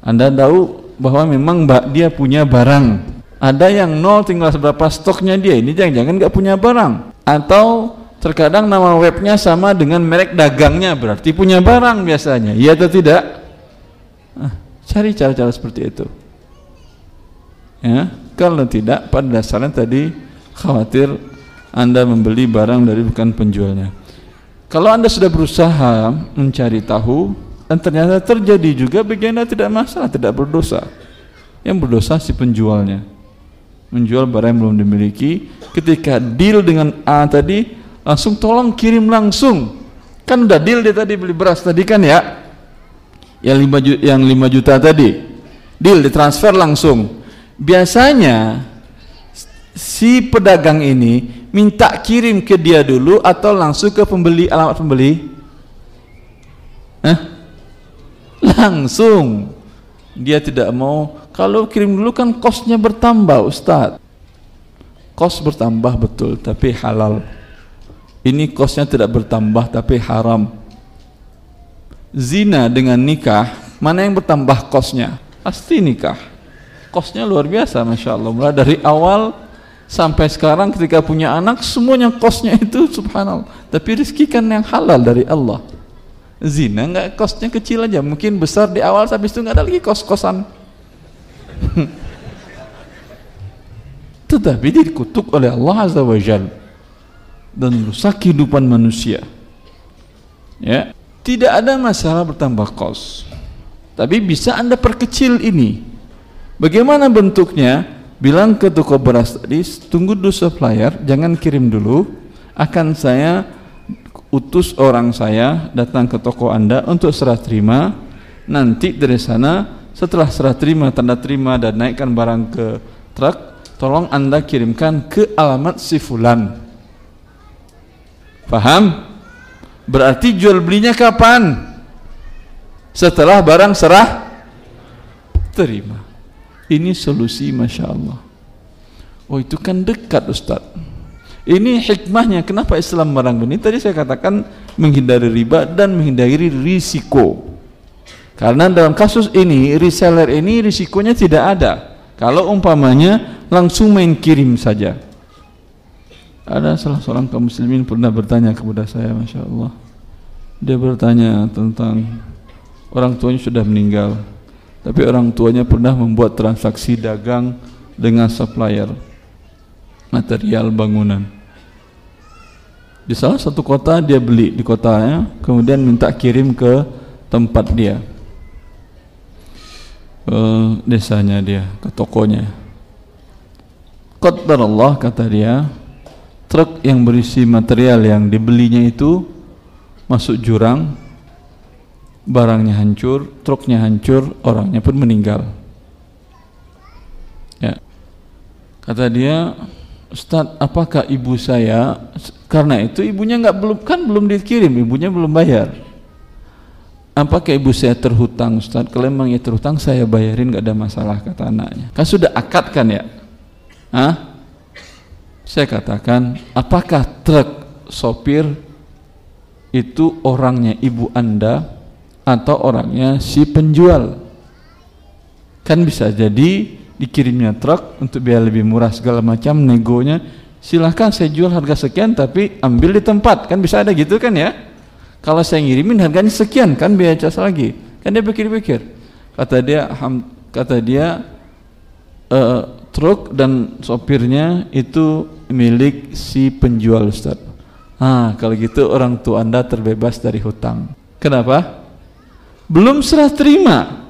Anda tahu bahwa memang dia punya barang. Ada yang nol tinggal seberapa stoknya dia. Ini jangan-jangan nggak punya barang. Atau terkadang nama webnya sama dengan merek dagangnya berarti punya barang biasanya. Iya atau tidak? Ah, cari cara-cara seperti itu. Ya, kalau tidak pada dasarnya tadi khawatir Anda membeli barang dari bukan penjualnya. Kalau Anda sudah berusaha mencari tahu dan ternyata terjadi juga bagi Anda tidak masalah, tidak berdosa. Yang berdosa si penjualnya. Menjual barang yang belum dimiliki, ketika deal dengan A tadi langsung tolong kirim langsung. Kan udah deal dia tadi beli beras tadi kan ya? yang 5 juta, yang 5 juta tadi deal ditransfer langsung biasanya si pedagang ini minta kirim ke dia dulu atau langsung ke pembeli alamat pembeli? Hah? langsung. Dia tidak mau. Kalau kirim dulu kan kosnya bertambah Ustaz. Kos bertambah betul tapi halal. Ini kosnya tidak bertambah tapi haram. Zina dengan nikah mana yang bertambah kosnya? Pasti nikah kosnya luar biasa Masya Allah. Mulai dari awal sampai sekarang ketika punya anak semuanya kosnya itu subhanallah. Tapi rezeki kan yang halal dari Allah. Zina nggak kosnya kecil aja. Mungkin besar di awal habis itu nggak ada lagi kos-kosan. Tetapi dikutuk oleh Allah Azza wa Jal dan rusak kehidupan manusia. Ya. Tidak ada masalah bertambah kos. Tapi bisa anda perkecil ini bagaimana bentuknya bilang ke toko beras tadi tunggu dulu supplier jangan kirim dulu akan saya utus orang saya datang ke toko anda untuk serah terima nanti dari sana setelah serah terima tanda terima dan naikkan barang ke truk tolong anda kirimkan ke alamat si fulan paham? Berarti jual belinya kapan? Setelah barang serah terima. Ini solusi Masya Allah. Oh itu kan dekat Ustaz. Ini hikmahnya kenapa Islam melarang ini? Tadi saya katakan menghindari riba dan menghindari risiko. Karena dalam kasus ini reseller ini risikonya tidak ada. Kalau umpamanya langsung main kirim saja. Ada salah seorang kaum muslimin pernah bertanya kepada saya, masya Allah. Dia bertanya tentang orang tuanya sudah meninggal, tapi orang tuanya pernah membuat transaksi dagang dengan supplier material bangunan. Di salah satu kota dia beli di kotanya, kemudian minta kirim ke tempat dia, ke desanya dia, ke tokonya. Qaddar Allah kata dia, truk yang berisi material yang dibelinya itu masuk jurang barangnya hancur truknya hancur orangnya pun meninggal. Ya. Kata dia Ustaz apakah ibu saya? Karena itu ibunya nggak belum kan belum dikirim ibunya belum bayar. Apakah ibu saya terhutang Ustaz kalau memang ya terhutang saya bayarin nggak ada masalah kata anaknya. Kan sudah akad kan ya? Hah? saya katakan apakah truk sopir itu orangnya ibu anda atau orangnya si penjual kan bisa jadi dikirimnya truk untuk biaya lebih murah segala macam negonya silahkan saya jual harga sekian tapi ambil di tempat kan bisa ada gitu kan ya kalau saya ngirimin harganya sekian kan biaya jasa lagi kan dia pikir-pikir kata dia kata dia uh, truk dan sopirnya itu milik si penjual Ustaz. Ah, kalau gitu orang tua Anda terbebas dari hutang. Kenapa? Belum serah terima.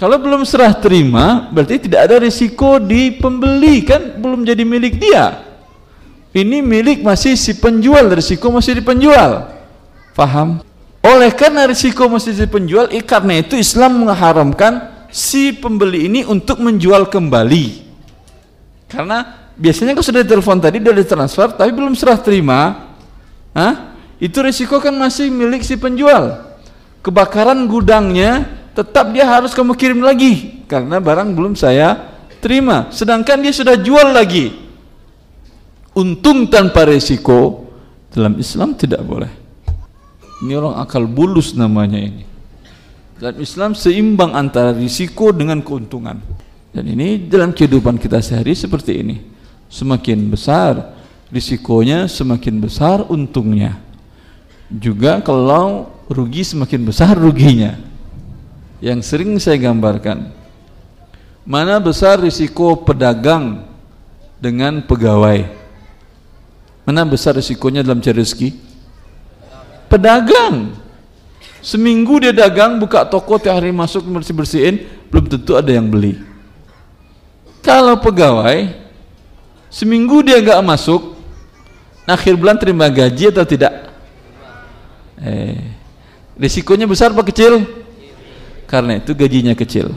Kalau belum serah terima, berarti tidak ada risiko di pembeli kan belum jadi milik dia. Ini milik masih si penjual, risiko masih di penjual. Faham? Oleh karena risiko masih di penjual, karena itu Islam mengharamkan si pembeli ini untuk menjual kembali. Karena biasanya kalau sudah telepon tadi dia ditransfer tapi belum serah terima, Hah? itu risiko kan masih milik si penjual. Kebakaran gudangnya tetap dia harus kamu kirim lagi karena barang belum saya terima. Sedangkan dia sudah jual lagi. Untung tanpa resiko dalam Islam tidak boleh. Ini orang akal bulus namanya ini. Dalam Islam seimbang antara risiko dengan keuntungan. Dan ini dalam kehidupan kita sehari seperti ini. Semakin besar risikonya semakin besar untungnya. Juga kalau rugi semakin besar ruginya. Yang sering saya gambarkan mana besar risiko pedagang dengan pegawai? Mana besar risikonya dalam cari rezeki? Pedagang. Seminggu dia dagang buka toko tiap hari masuk bersih bersihin belum tentu ada yang beli. Kalau pegawai seminggu dia nggak masuk akhir bulan terima gaji atau tidak? Eh risikonya besar apa kecil? Karena itu gajinya kecil.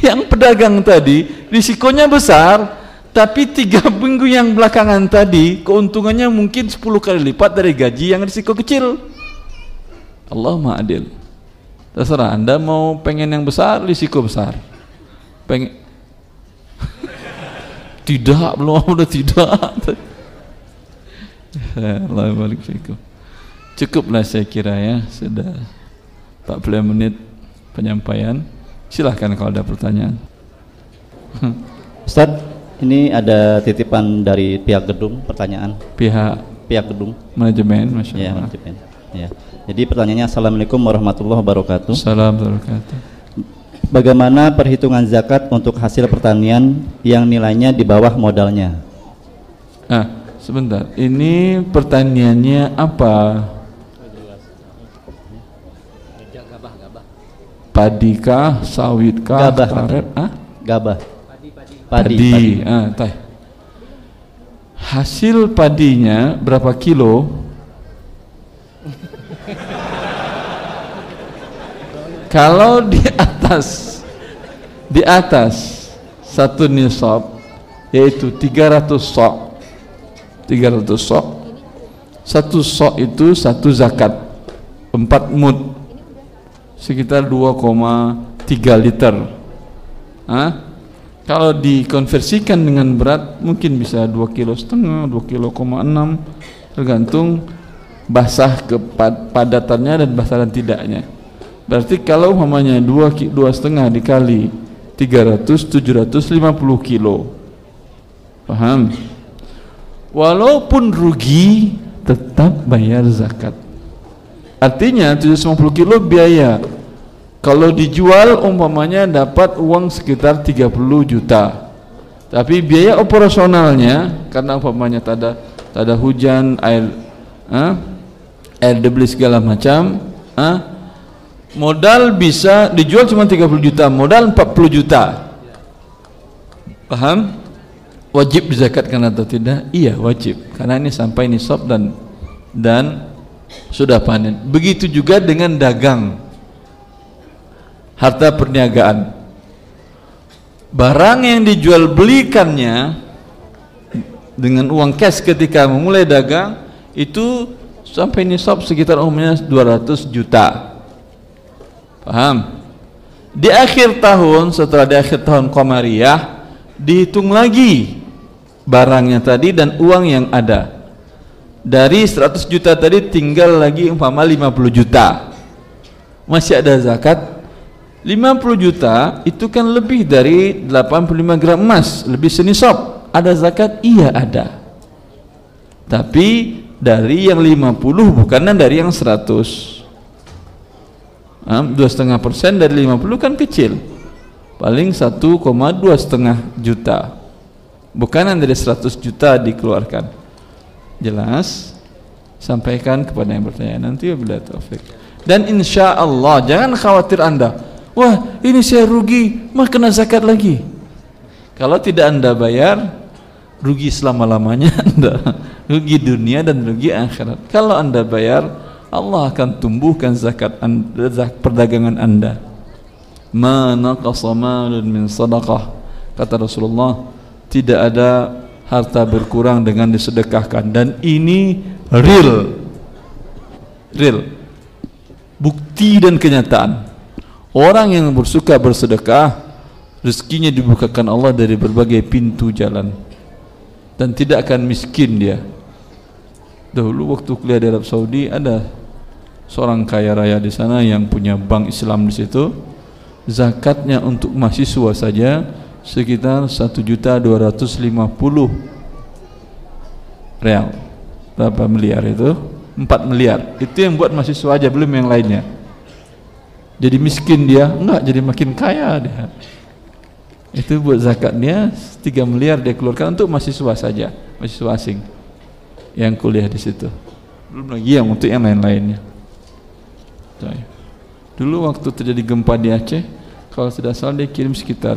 Yang pedagang tadi risikonya besar tapi tiga minggu yang belakangan tadi keuntungannya mungkin 10 kali lipat dari gaji yang risiko kecil. Allah adil. Terserah anda mau pengen yang besar risiko besar. Pengen tidak belum udah tidak Allah balik Cukuplah saya kira ya Sudah 40 menit penyampaian Silahkan kalau ada pertanyaan Ustaz Ini ada titipan dari pihak gedung Pertanyaan Pihak Pihak gedung Manajemen Masya Allah ya, manajemen. ya. Jadi pertanyaannya Assalamualaikum warahmatullahi wabarakatuh Assalamualaikum warahmatullahi wabarakatuh Bagaimana perhitungan zakat untuk hasil pertanian yang nilainya di bawah modalnya? Ah, sebentar. Ini pertaniannya apa? Padikah, sawitkah, gabah, karet? Ah? Gabah. Padi. Padi. padi. padi. Ah, tay. Hasil padinya berapa kilo? Kalau di atas di atas satu nisab yaitu 300 sok 300 sok satu sok itu satu zakat empat mud sekitar 2,3 liter. Hah? kalau dikonversikan dengan berat mungkin bisa 2 kilo setengah 2 kilo koma 6 tergantung basah kepadatannya dan basah dan tidaknya. Berarti kalau umpamanya 2 dua setengah dikali 300 750 kilo. Paham? Walaupun rugi tetap bayar zakat Artinya 750 kilo biaya. Kalau dijual umpamanya dapat uang sekitar 30 juta. Tapi biaya operasionalnya karena umpamanya tak ada tak ada hujan, air eh, air dibeli segala macam, eh, modal bisa dijual cuma 30 juta, modal 40 juta. Paham? Wajib dizakatkan atau tidak? Iya, wajib. Karena ini sampai nisab dan dan sudah panen. Begitu juga dengan dagang. Harta perniagaan. Barang yang dijual belikannya dengan uang cash ketika memulai dagang itu sampai nisab sekitar umumnya 200 juta. Paham? Di akhir tahun setelah di akhir tahun Qamariyah dihitung lagi barangnya tadi dan uang yang ada dari 100 juta tadi tinggal lagi umpama 50 juta. Masih ada zakat. 50 juta itu kan lebih dari 85 gram emas lebih senisab ada zakat? Iya ada. Tapi dari yang 50 bukan dari yang 100 dua setengah persen dari 50 kan kecil. Paling 1,2 setengah juta. Bukan dari 100 juta dikeluarkan jelas. Sampaikan kepada yang bertanya. Nanti bila taufik. Dan insya Allah jangan khawatir anda. Wah ini saya rugi mah kena zakat lagi. Kalau tidak anda bayar rugi selama-lamanya anda. Rugi dunia dan rugi akhirat. Kalau anda bayar Allah akan tumbuhkan zakat anda, perdagangan anda. Mana min sadaqah. Kata Rasulullah tidak ada harta berkurang dengan disedekahkan. Dan ini real. Real. Bukti dan kenyataan. Orang yang bersuka bersedekah rezekinya dibukakan Allah dari berbagai pintu jalan. Dan tidak akan miskin dia. Dahulu waktu kuliah di Arab Saudi ada seorang kaya raya di sana yang punya bank Islam di situ. Zakatnya untuk mahasiswa saja sekitar 1.250 real. Berapa miliar itu? 4 miliar. Itu yang buat mahasiswa aja belum yang lainnya. Jadi miskin dia? Enggak jadi makin kaya dia. Itu buat zakatnya 3 miliar dia keluarkan untuk mahasiswa saja mahasiswa asing yang kuliah di situ. Belum lagi yang untuk yang lain-lainnya. Dulu waktu terjadi gempa di Aceh kalau tidak salah dia kirim sekitar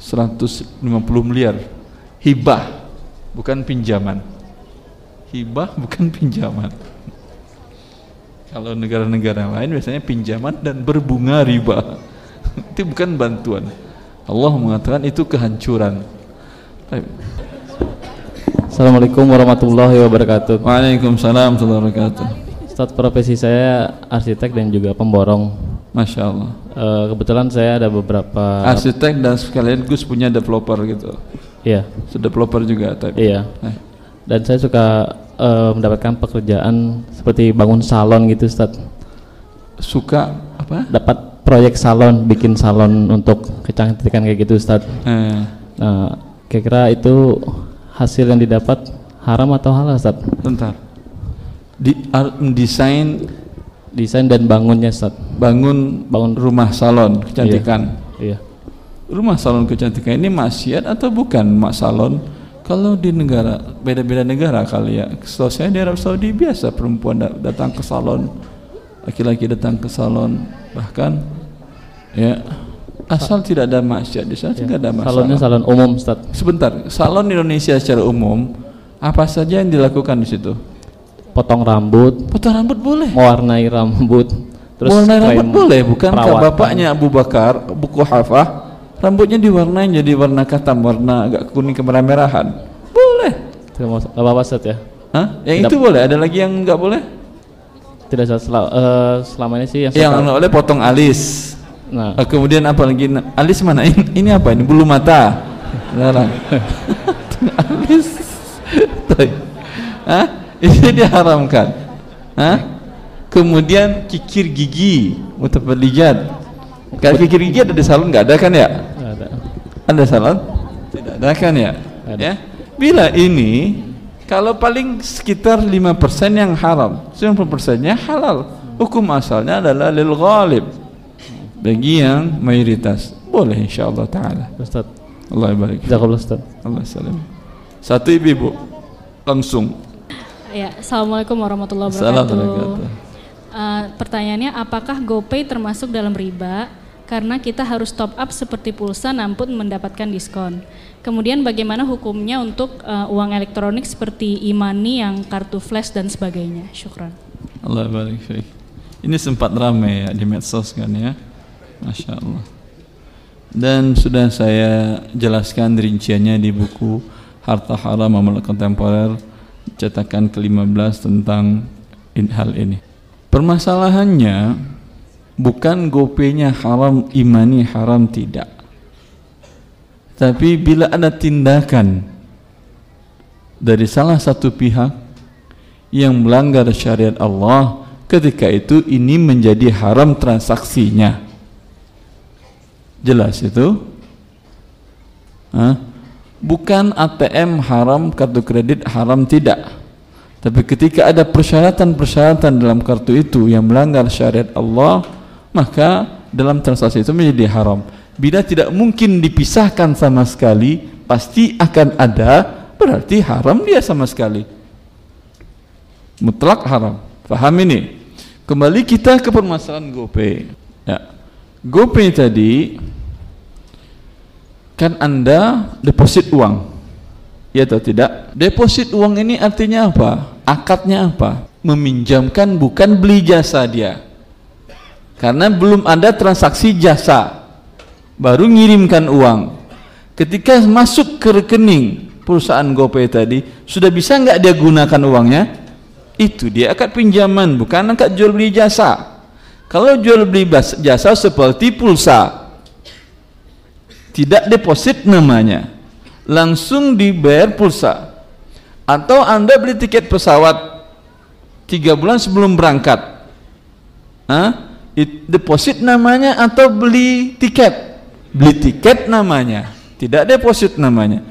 150 miliar. Hibah bukan pinjaman. Hibah bukan pinjaman. Kalau negara-negara lain biasanya pinjaman dan berbunga riba. Itu bukan bantuan. Allah mengatakan itu kehancuran. Assalamualaikum warahmatullahi wabarakatuh. Waalaikumsalam warahmatullahi wabarakatuh. Ustadz profesi saya arsitek dan juga pemborong Masya Allah. Uh, Kebetulan saya ada beberapa Arsitek dan sekalian Gus punya developer gitu. Iya. Developer juga tapi. Iya. Eh. Dan saya suka uh, mendapatkan pekerjaan seperti bangun salon gitu Ustaz. Suka apa? Dapat proyek salon bikin salon untuk kecantikan kayak gitu Ustaz. Eh. nah kira-kira itu hasil yang didapat haram atau halal Ustaz? Bentar. Di desain desain dan bangunnya Ustaz bangun bangun rumah salon kecantikan iya, iya. rumah salon kecantikan ini maksiat atau bukan mak salon kalau di negara beda-beda negara kali ya. Setahu saya di Arab Saudi biasa perempuan datang ke salon, laki-laki datang ke salon, bahkan ya asal tidak ada maksiat di sana ya. tidak ada masalah. Salonnya salon umum, Ustaz. Sebentar, salon Indonesia secara umum apa saja yang dilakukan di situ? Potong rambut. Potong rambut boleh. Mewarnai rambut. Terus Mewarnai rambut boleh, bukan? bapaknya Abu Bakar, buku Hafah rambutnya diwarnai jadi warna katam warna agak kuning kemerah-merahan. Boleh. Tidak apa-apa Ustaz ya. Hah? yang tidak, itu boleh? Ada lagi yang enggak boleh? Tidak sel uh, selama ini sih yang yang oleh potong alis. Nah. Uh, kemudian apa lagi? Alis mana? Ini, ini apa ini? Bulu mata. Larang alis. Hah? Ini diharamkan Hah? kemudian kikir gigi mutafallijat kalau kikir gigi ada di salon nggak ada kan ya? Ada. Ada salon? Tidak ada kan ya? Ada. Ya. Bila ini kalau paling sekitar 5% yang haram, 90%-nya halal. Hukum asalnya adalah lil ghalib. Bagi yang mayoritas. Boleh insyaallah taala. Ustaz. Allah barik. Jazakallah Ustaz. Allah salam. Satu ibu-ibu langsung. Ya, Assalamualaikum warahmatullahi wabarakatuh. Uh, pertanyaannya apakah GoPay termasuk dalam riba? karena kita harus top up seperti pulsa namun mendapatkan diskon. Kemudian bagaimana hukumnya untuk uh, uang elektronik seperti e-money yang kartu flash dan sebagainya? Syukran. Allah barik Ini sempat ramai ya di medsos kan ya. Masya Allah. Dan sudah saya jelaskan rinciannya di buku Harta Haram Amal Kontemporer cetakan ke-15 tentang hal ini. Permasalahannya bukan gopenya haram imani haram tidak tapi bila ada tindakan dari salah satu pihak yang melanggar syariat Allah ketika itu ini menjadi haram transaksinya jelas itu Hah? Bukan ATM haram kartu kredit haram tidak tapi ketika ada persyaratan-persyaratan dalam kartu itu yang melanggar syariat Allah maka dalam transaksi itu menjadi haram. Bila tidak mungkin dipisahkan sama sekali, pasti akan ada, berarti haram dia sama sekali. Mutlak haram. Faham ini? Kembali kita ke permasalahan GoPay. Ya. GoPay tadi kan Anda deposit uang. Ya atau tidak? Deposit uang ini artinya apa? Akadnya apa? Meminjamkan bukan beli jasa dia karena belum ada transaksi jasa baru ngirimkan uang ketika masuk ke rekening perusahaan GoPay tadi sudah bisa nggak dia gunakan uangnya itu dia akad pinjaman bukan akad jual beli jasa Kalau jual beli jasa seperti pulsa, tidak deposit namanya, langsung dibayar pulsa. Atau Anda beli tiket pesawat tiga bulan sebelum berangkat, Hah? deposit namanya atau beli tiket? Beli tiket namanya, tidak deposit namanya.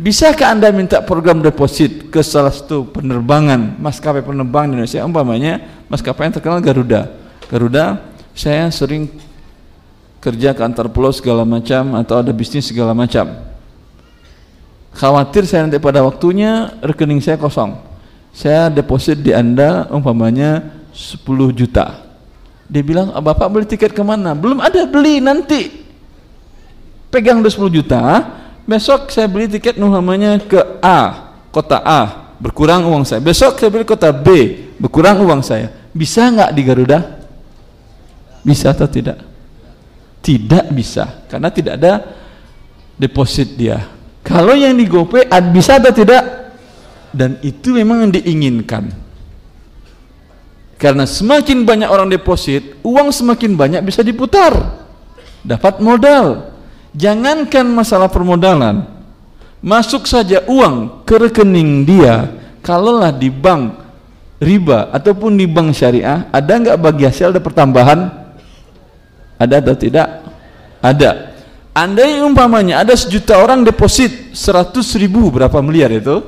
Bisakah Anda minta program deposit ke salah satu penerbangan maskapai penerbangan di Indonesia umpamanya maskapai yang terkenal Garuda. Garuda saya sering kerja ke antar pulau segala macam atau ada bisnis segala macam. Khawatir saya nanti pada waktunya rekening saya kosong. Saya deposit di Anda umpamanya 10 juta. Dia bilang, ah, Bapak beli tiket ke mana? Belum ada, beli nanti. Pegang 10 juta, besok saya beli tiket namanya ke A kota A berkurang uang saya besok saya beli kota B berkurang uang saya bisa nggak di Garuda bisa atau tidak tidak bisa karena tidak ada deposit dia. Kalau yang di GoPay bisa atau tidak? Dan itu memang diinginkan. Karena semakin banyak orang deposit uang semakin banyak bisa diputar. Dapat modal. Jangankan masalah permodalan, masuk saja uang ke rekening dia, kalaulah di bank riba ataupun di bank syariah, ada nggak bagi hasil? Ada pertambahan? Ada atau tidak? Ada. Andai umpamanya ada sejuta orang deposit seratus ribu berapa miliar itu?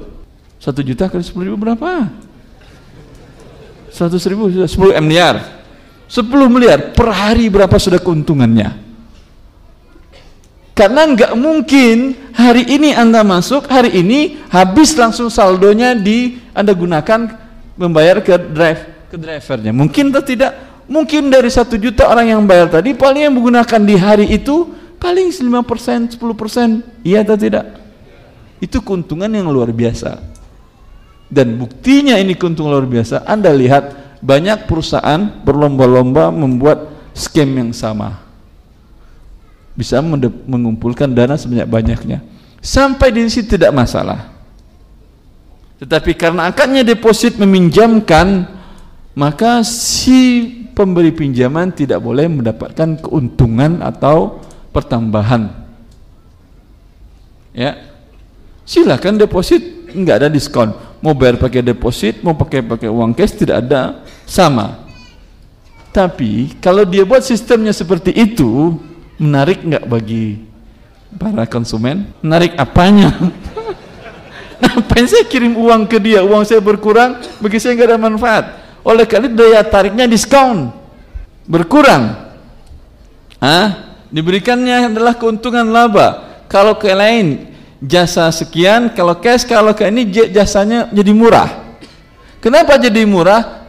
Satu juta kali sepuluh ribu berapa? Seratus ribu sudah sepuluh miliar. Sepuluh miliar per hari berapa sudah keuntungannya? Karena nggak mungkin hari ini Anda masuk, hari ini habis langsung saldonya di Anda gunakan membayar ke drive ke drivernya. Mungkin atau tidak? Mungkin dari satu juta orang yang bayar tadi paling yang menggunakan di hari itu paling 5%, 10%. Iya atau tidak? Itu keuntungan yang luar biasa. Dan buktinya ini keuntungan luar biasa. Anda lihat banyak perusahaan berlomba-lomba membuat skema yang sama bisa mengumpulkan dana sebanyak-banyaknya sampai di sini tidak masalah tetapi karena akadnya deposit meminjamkan maka si pemberi pinjaman tidak boleh mendapatkan keuntungan atau pertambahan ya silakan deposit enggak ada diskon mau bayar pakai deposit mau pakai pakai uang cash tidak ada sama tapi kalau dia buat sistemnya seperti itu menarik nggak bagi para konsumen? Menarik apanya? Ngapain saya kirim uang ke dia? Uang saya berkurang, bagi saya nggak ada manfaat. Oleh karena daya tariknya diskon berkurang. Ah, diberikannya adalah keuntungan laba. Kalau ke lain jasa sekian, kalau cash, kalau ke ini jasanya jadi murah. Kenapa jadi murah?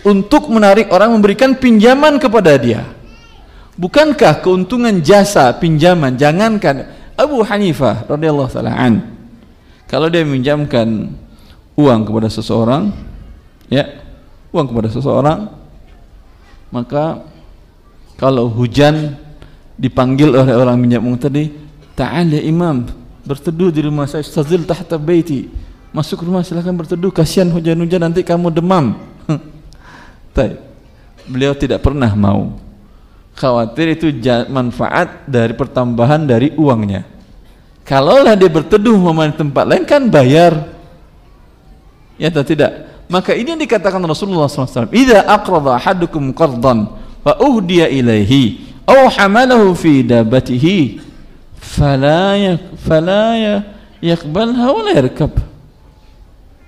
Untuk menarik orang memberikan pinjaman kepada dia. Bukankah keuntungan jasa pinjaman jangankan Abu Hanifah radhiyallahu taala an kalau dia meminjamkan uang kepada seseorang ya uang kepada seseorang maka kalau hujan dipanggil oleh orang uang tadi ta'ala imam berteduh di rumah saya stazil tahta baiti masuk rumah silakan berteduh kasihan hujan-hujan nanti kamu demam. Beliau tidak pernah mau. Khawatir itu manfaat dari pertambahan dari uangnya. Kalaulah dia berteduh di tempat lain kan bayar. Ya atau tidak maka ini yang dikatakan Rasulullah SAW idza aqrada ahadukum qardan fa uhdiya ilaihi aw hamalahu fi dabatihi fala yak fala yakbalha wa la yarkab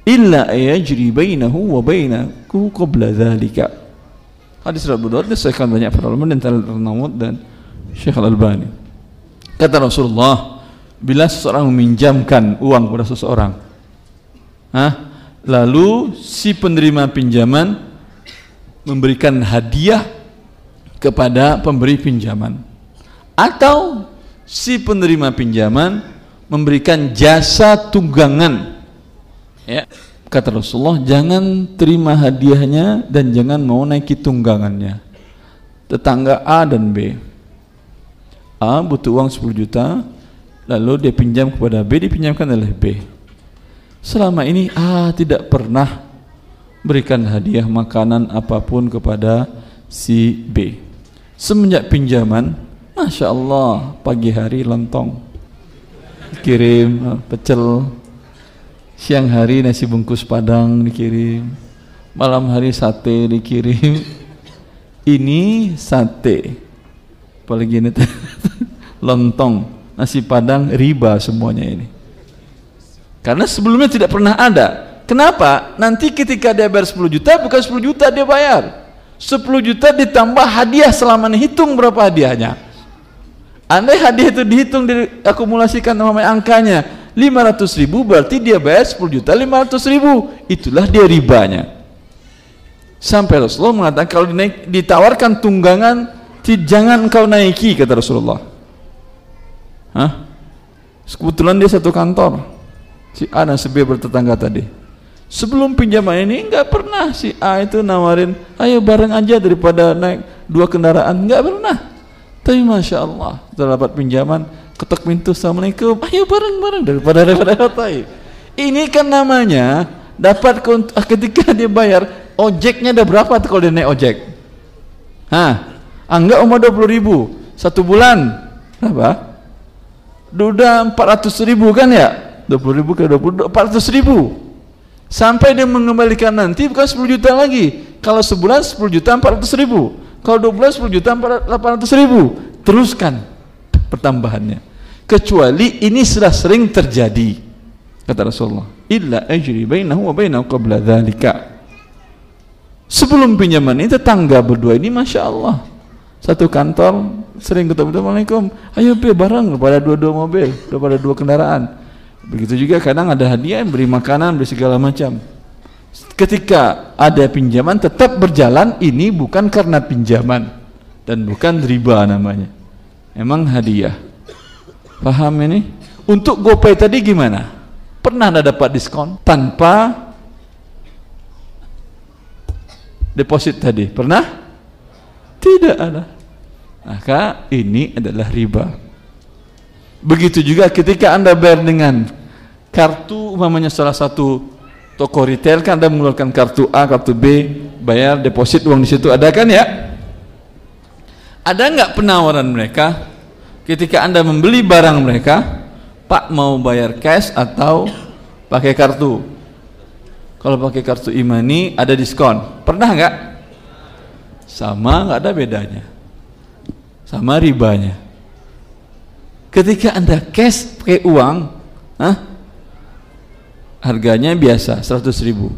illa yajri bainahu wa bainahu qabla dhalika Hadis Abu Dawud disahkan banyak para ulama dan Nawud dan Syekh Al-Albani. Kata Rasulullah, bila seseorang meminjamkan uang kepada seseorang, ah, lalu si penerima pinjaman memberikan hadiah kepada pemberi pinjaman, atau si penerima pinjaman memberikan jasa tunggangan, ya. Kata Rasulullah jangan terima hadiahnya dan jangan mau naiki tunggangannya. Tetangga A dan B. A butuh uang 10 juta lalu dia pinjam kepada B dipinjamkan oleh B selama ini A tidak pernah berikan hadiah makanan apa pun kepada si B. Semenjak pinjaman, masya Allah pagi hari lontong, kirim pecel, siang hari nasi bungkus padang dikirim, malam hari sate dikirim. Ini sate, apalagi ini lontong, nasi padang riba semuanya ini. Karena sebelumnya tidak pernah ada. Kenapa? Nanti ketika dia bayar 10 juta bukan 10 juta dia bayar. 10 juta ditambah hadiah selama hitung berapa hadiahnya. Andai hadiah itu dihitung diakumulasikan namanya angkanya 500 ribu berarti dia bayar 10 juta 500 ribu itulah dia ribanya sampai Rasulullah mengatakan kalau dinaik, ditawarkan tunggangan jangan engkau naiki kata Rasulullah Hah? kebetulan dia satu kantor si A dan si B bertetangga tadi. Sebelum pinjaman ini nggak pernah si A itu nawarin ayo bareng aja daripada naik dua kendaraan. Nggak pernah. Tapi masya Allah setelah dapat pinjaman ketok pintu assalamualaikum. Ayo bareng bareng. Daripada hotai ini kan namanya dapat ketika dia bayar ojeknya ada berapa tuh kalau dia naik ojek? Hah? anggap umur 20 ribu. Satu bulan. Berapa? udah 400 ribu kan ya 20 ribu ke 20 400 ribu. Sampai dia mengembalikan nanti bukan 10 juta lagi. Kalau sebulan 10 juta 400 ribu. Kalau dua bulan 10 juta 800 ribu. Teruskan pertambahannya. Kecuali ini sudah sering terjadi kata Rasulullah. Illa ajri bainahu wa bainahu qabla dhalika. Sebelum pinjaman ini tetangga berdua ini Masya Allah. Satu kantor sering ketemu Assalamualaikum. Ayo be bareng. Pada dua-dua mobil pada dua kendaraan begitu juga kadang ada hadiah beri makanan beri segala macam. Ketika ada pinjaman tetap berjalan ini bukan karena pinjaman. Dan bukan riba namanya. Emang hadiah. Paham ini? Untuk GoPay tadi gimana? Pernah anda dapat diskon? Tanpa deposit tadi. Pernah? Tidak ada. Maka ini adalah riba begitu juga ketika anda bayar dengan kartu umpamanya salah satu toko retail kan Anda mengeluarkan kartu A, kartu B, bayar deposit uang di situ ada kan ya? Ada nggak penawaran mereka ketika Anda membeli barang mereka, Pak mau bayar cash atau pakai kartu? Kalau pakai kartu imani ada diskon. Pernah nggak? Sama nggak ada bedanya. Sama ribanya. Ketika Anda cash pakai uang, Hah? harganya biasa 100 ribu.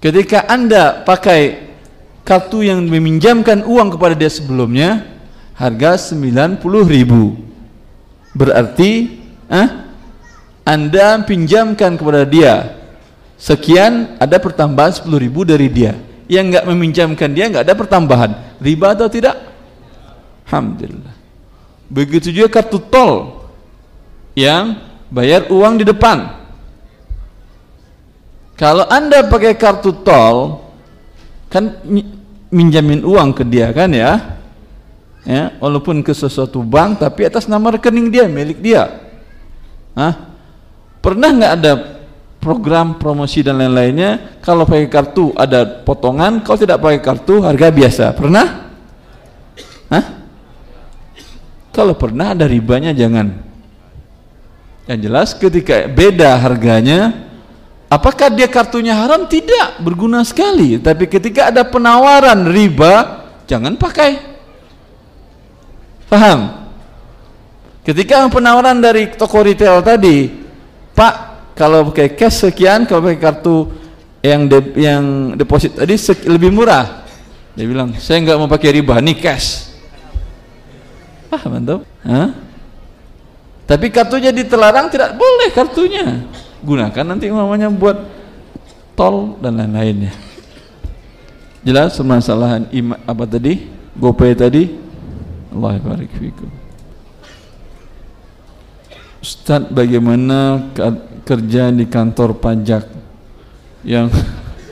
Ketika anda pakai kartu yang meminjamkan uang kepada dia sebelumnya harga 90 ribu. Berarti eh, anda pinjamkan kepada dia sekian ada pertambahan 10 ribu dari dia. Yang nggak meminjamkan dia nggak ada pertambahan. Riba atau tidak? Alhamdulillah begitu juga kartu tol yang bayar uang di depan kalau Anda pakai kartu tol kan minjamin uang ke dia kan ya? Ya, walaupun ke sesuatu bank tapi atas nama rekening dia, milik dia. Hah? Pernah nggak ada program promosi dan lain-lainnya kalau pakai kartu ada potongan, kalau tidak pakai kartu harga biasa. Pernah? Hah? Kalau pernah ada ribanya jangan. Yang jelas ketika beda harganya Apakah dia kartunya haram? Tidak, berguna sekali. Tapi ketika ada penawaran riba, jangan pakai. Paham? Ketika penawaran dari toko retail tadi, Pak, kalau pakai cash sekian, kalau pakai kartu yang de, yang deposit tadi lebih murah. Dia bilang, saya nggak mau pakai riba, nih cash. Paham, mantap? Hah? Tapi kartunya ditelarang tidak boleh kartunya. Gunakan nanti namanya buat tol dan lain-lainnya. Jelas permasalahan ima, apa tadi? Gopay tadi? Allah barik fikum. Ustaz bagaimana kerja di kantor pajak yang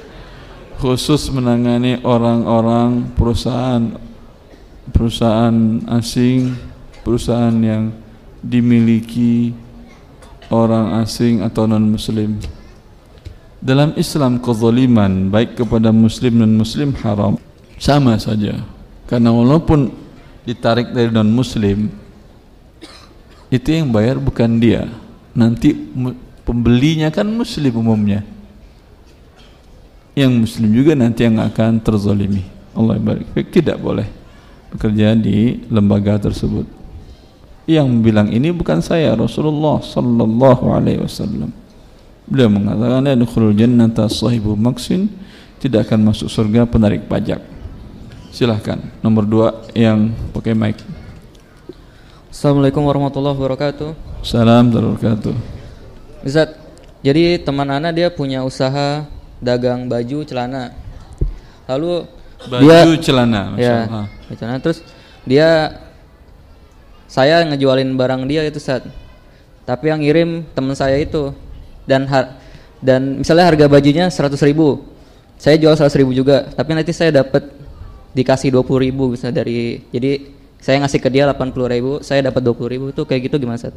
khusus menangani orang-orang perusahaan perusahaan asing perusahaan yang dimiliki orang asing atau non muslim dalam Islam kezaliman baik kepada muslim dan muslim haram sama saja. Karena walaupun ditarik dari non muslim itu yang bayar bukan dia. Nanti pembelinya kan muslim umumnya. Yang muslim juga nanti yang akan terzalimi. Allah barik. Tidak boleh bekerja di lembaga tersebut. Yang bilang ini bukan saya Rasulullah sallallahu alaihi wasallam. Beliau mengatakan yadkhulul jannata sahibu maksin tidak akan masuk surga penarik pajak. Silahkan. Nomor dua yang pakai mic. Assalamualaikum warahmatullahi wabarakatuh. Salam warahmatullahi wabarakatuh. Ustaz, jadi teman Ana dia punya usaha dagang baju celana. Lalu baju dia, celana, ya, celana. Terus dia saya ngejualin barang dia itu saat tapi yang ngirim teman saya itu. Dan har, dan misalnya harga bajunya 100 ribu saya jual 100 ribu juga. Tapi nanti saya dapat dikasih 20 ribu bisa dari jadi saya ngasih ke dia 80 ribu saya dapat 20 ribu. Itu kayak gitu gimana Sat?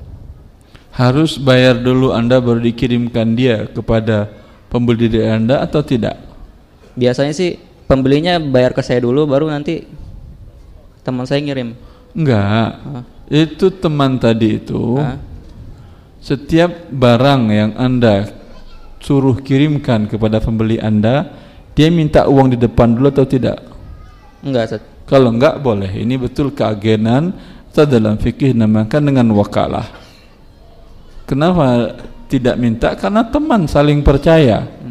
harus bayar dulu Anda baru dikirimkan dia kepada pembeli dari Anda atau tidak? Biasanya sih pembelinya bayar ke saya dulu baru nanti teman saya ngirim. Enggak. Hah? Itu teman tadi itu Hah? setiap barang yang Anda suruh kirimkan kepada pembeli Anda, dia minta uang di depan dulu atau tidak? Enggak, Seth. Kalau enggak boleh. Ini betul keagenan atau dalam fikih namakan dengan wakalah. Kenapa tidak minta? Karena teman saling percaya. Hmm.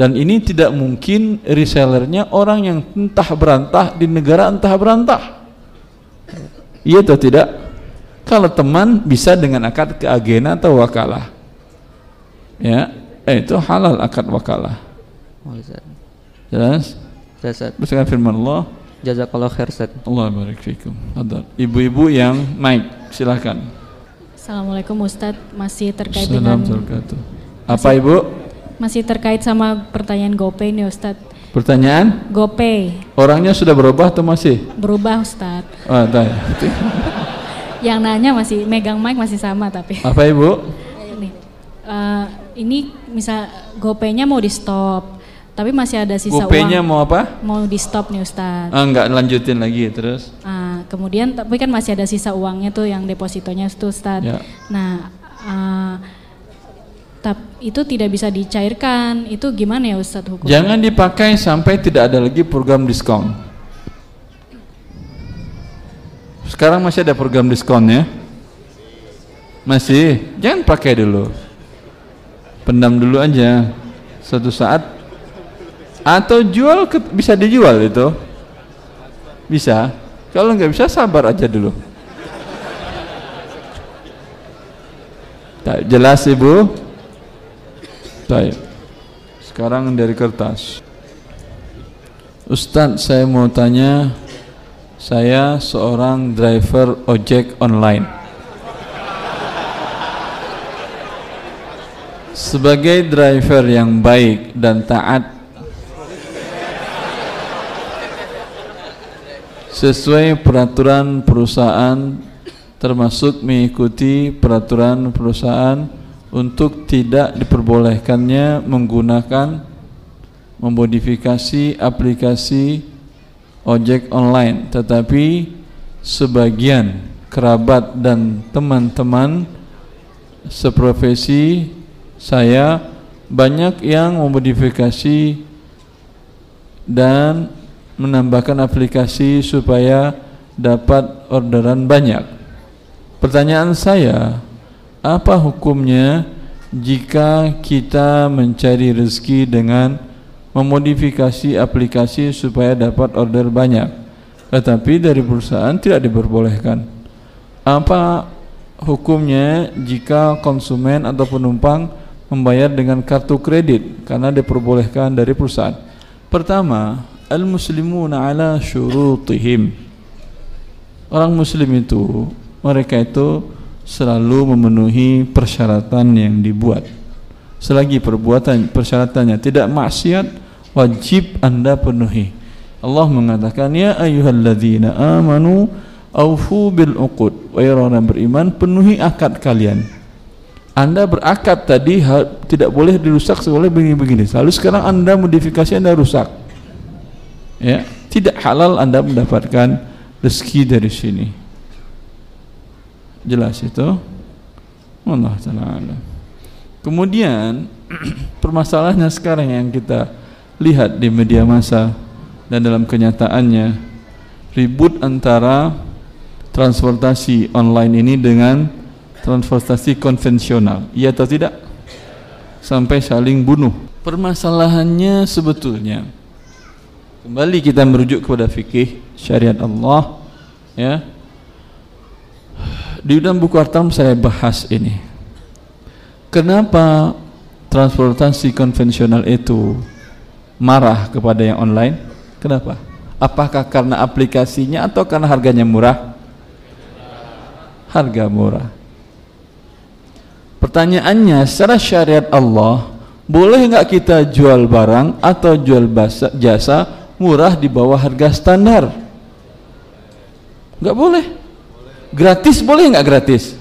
Dan ini tidak mungkin resellernya orang yang entah berantah di negara entah berantah. Iya atau tidak? Kalau teman bisa dengan akad keagenan atau wakalah. Ya, eh, itu halal akad wakalah. Oh, Jelas? Jelas. Bersama firman Allah. Jazakallah khair Ustaz. Allah barik fikum. Ibu-ibu yang naik, silakan. Assalamualaikum Ustadz, masih terkait dengan Apa Ibu? Masih terkait sama pertanyaan GoPay nih Ustadz. Pertanyaan? GoPay. Orangnya sudah berubah atau masih? Berubah Ustadz. Oh, Yang nanya masih megang mic masih sama tapi. Apa Ibu? Ini, uh, ini misal GoPay-nya mau di stop tapi masih ada sisa Gopenya uang. mau apa? Mau di stop nih Ustaz. Ah, enggak lanjutin lagi terus. Ah, kemudian tapi kan masih ada sisa uangnya tuh yang depositonya tuh Ustaz. Ya. Nah, uh, tap, itu tidak bisa dicairkan. Itu gimana ya Ustaz hukum? Jangan dipakai sampai tidak ada lagi program diskon. Sekarang masih ada program diskon ya? Masih? Jangan pakai dulu. Pendam dulu aja. Suatu saat atau jual ke, bisa dijual itu bisa kalau nggak bisa sabar aja dulu tak jelas ibu Baik. sekarang dari kertas Ustadz saya mau tanya saya seorang driver ojek online sebagai driver yang baik dan taat sesuai peraturan perusahaan termasuk mengikuti peraturan perusahaan untuk tidak diperbolehkannya menggunakan memodifikasi aplikasi ojek online tetapi sebagian kerabat dan teman-teman seprofesi saya banyak yang memodifikasi dan menambahkan aplikasi supaya dapat orderan banyak. Pertanyaan saya, apa hukumnya jika kita mencari rezeki dengan memodifikasi aplikasi supaya dapat order banyak, tetapi dari perusahaan tidak diperbolehkan? Apa hukumnya jika konsumen atau penumpang membayar dengan kartu kredit karena diperbolehkan dari perusahaan? Pertama, al-muslimuna ala syurutihim orang muslim itu mereka itu selalu memenuhi persyaratan yang dibuat. Selagi perbuatan persyaratannya tidak maksiat wajib anda penuhi. Allah mengatakan ya ayyuhalladzina amanu aufu bil uqud. Wahai orang beriman penuhi akad kalian. Anda berakad tadi tidak boleh dirusak sebelum begini-begini. Lalu sekarang anda modifikasi anda rusak. Ya tidak halal anda mendapatkan rezeki dari sini jelas itu. Allah taala kemudian permasalahannya sekarang yang kita lihat di media massa dan dalam kenyataannya ribut antara transportasi online ini dengan transportasi konvensional. Iya atau tidak? Sampai saling bunuh. Permasalahannya sebetulnya kembali kita merujuk kepada fikih syariat Allah ya di dalam buku Artam saya bahas ini. Kenapa transportasi konvensional itu marah kepada yang online? Kenapa? Apakah karena aplikasinya atau karena harganya murah? Harga murah. Pertanyaannya secara syariat Allah boleh nggak kita jual barang atau jual basa, jasa murah di bawah harga standar? Nggak boleh gratis boleh nggak gratis?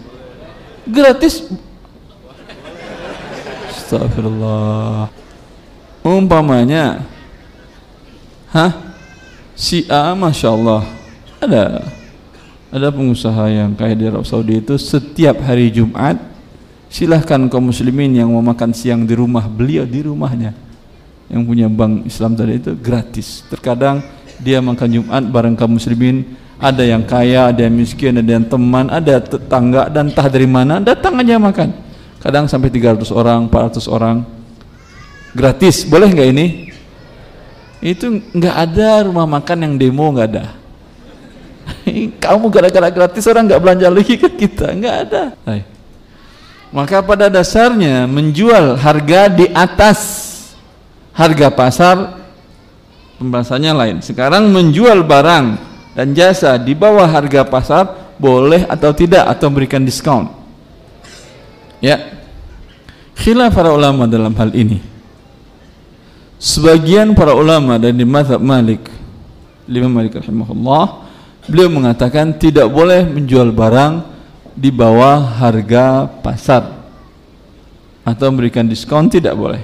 Gratis. Astagfirullah. Umpamanya. Hah? Si A masya Allah. Ada. Ada pengusaha yang kaya di Arab Saudi itu setiap hari Jumat silahkan kaum muslimin yang mau makan siang di rumah beliau di rumahnya. Yang punya bank Islam tadi itu gratis. Terkadang dia makan Jumat bareng kaum muslimin ada yang kaya, ada yang miskin, ada yang teman, ada tetangga dan entah dari mana datang aja makan. Kadang sampai 300 orang, 400 orang. Gratis boleh nggak ini? Itu nggak ada rumah makan yang demo nggak ada. Kamu gara-gara gratis orang nggak belanja lagi ke kita nggak ada. Hai. maka pada dasarnya menjual harga di atas harga pasar pembahasannya lain. Sekarang menjual barang dan jasa di bawah harga pasar boleh atau tidak atau memberikan diskon ya. Khilaf para ulama dalam hal ini. Sebagian para ulama dan di mazhab Malik Imam Malik rahimahullah beliau mengatakan tidak boleh menjual barang di bawah harga pasar atau memberikan diskon tidak boleh.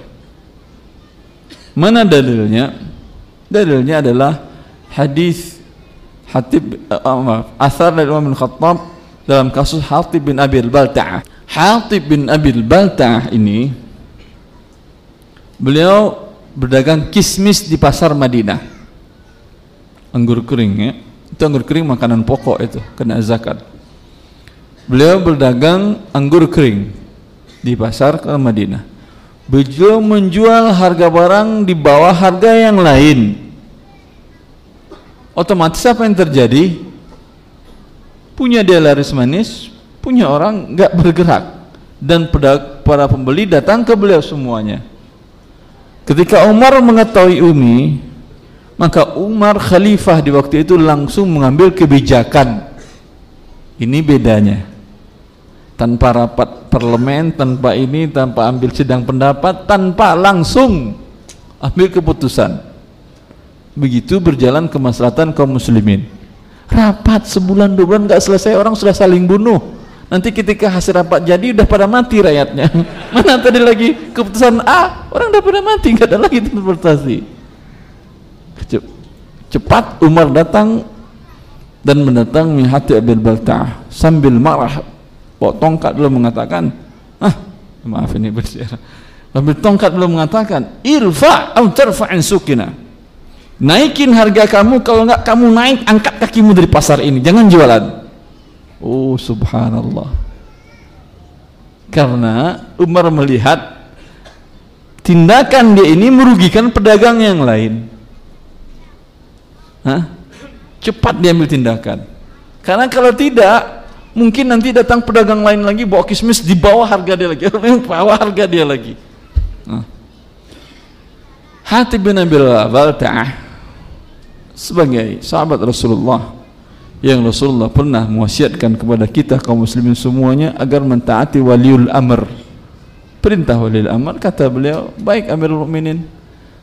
Mana dalilnya? Dalilnya adalah hadis Hatib uh, asar dari Umar bin Khattab dalam kasus Hatib bin Abi al-Balta'ah Hatib bin Abi al-Balta'ah ini beliau berdagang kismis di pasar Madinah. Anggur kering ya. Itu anggur kering makanan pokok itu kena zakat. Beliau berdagang anggur kering di pasar ke Madinah. Beliau menjual harga barang di bawah harga yang lain otomatis apa yang terjadi punya dia laris manis punya orang nggak bergerak dan para pembeli datang ke beliau semuanya Ketika Umar mengetahui Umi, maka Umar khalifah di waktu itu langsung mengambil kebijakan. Ini bedanya. Tanpa rapat parlemen, tanpa ini, tanpa ambil sidang pendapat, tanpa langsung ambil keputusan. Begitu berjalan kemaslahatan kaum muslimin. Rapat sebulan dua bulan nggak selesai orang sudah saling bunuh. Nanti ketika hasil rapat jadi udah pada mati rakyatnya. Mana tadi lagi keputusan A orang udah pada mati nggak ada lagi transportasi. Cepat Umar datang dan mendatangi hati Abil Balta'ah sambil marah. Bawa tongkat dulu mengatakan ah maaf ini bersiar sambil tongkat dulu mengatakan irfa atau terfa'in sukina naikin harga kamu kalau enggak kamu naik angkat kakimu dari pasar ini. Jangan jualan. Oh subhanallah. Karena Umar melihat Tindakan dia ini merugikan pedagang yang lain. Hah? Cepat dia ambil tindakan. Karena kalau tidak Mungkin nanti datang pedagang lain lagi Bawa kismis di bawah harga dia lagi. Bawah harga dia lagi. Hati bin Abil Balta'ah Sebagai sahabat Rasulullah yang Rasulullah pernah mewasiatkan kepada kita kaum muslimin semuanya agar mentaati waliul amr. Perintah waliul amr kata beliau baik amirul mukminin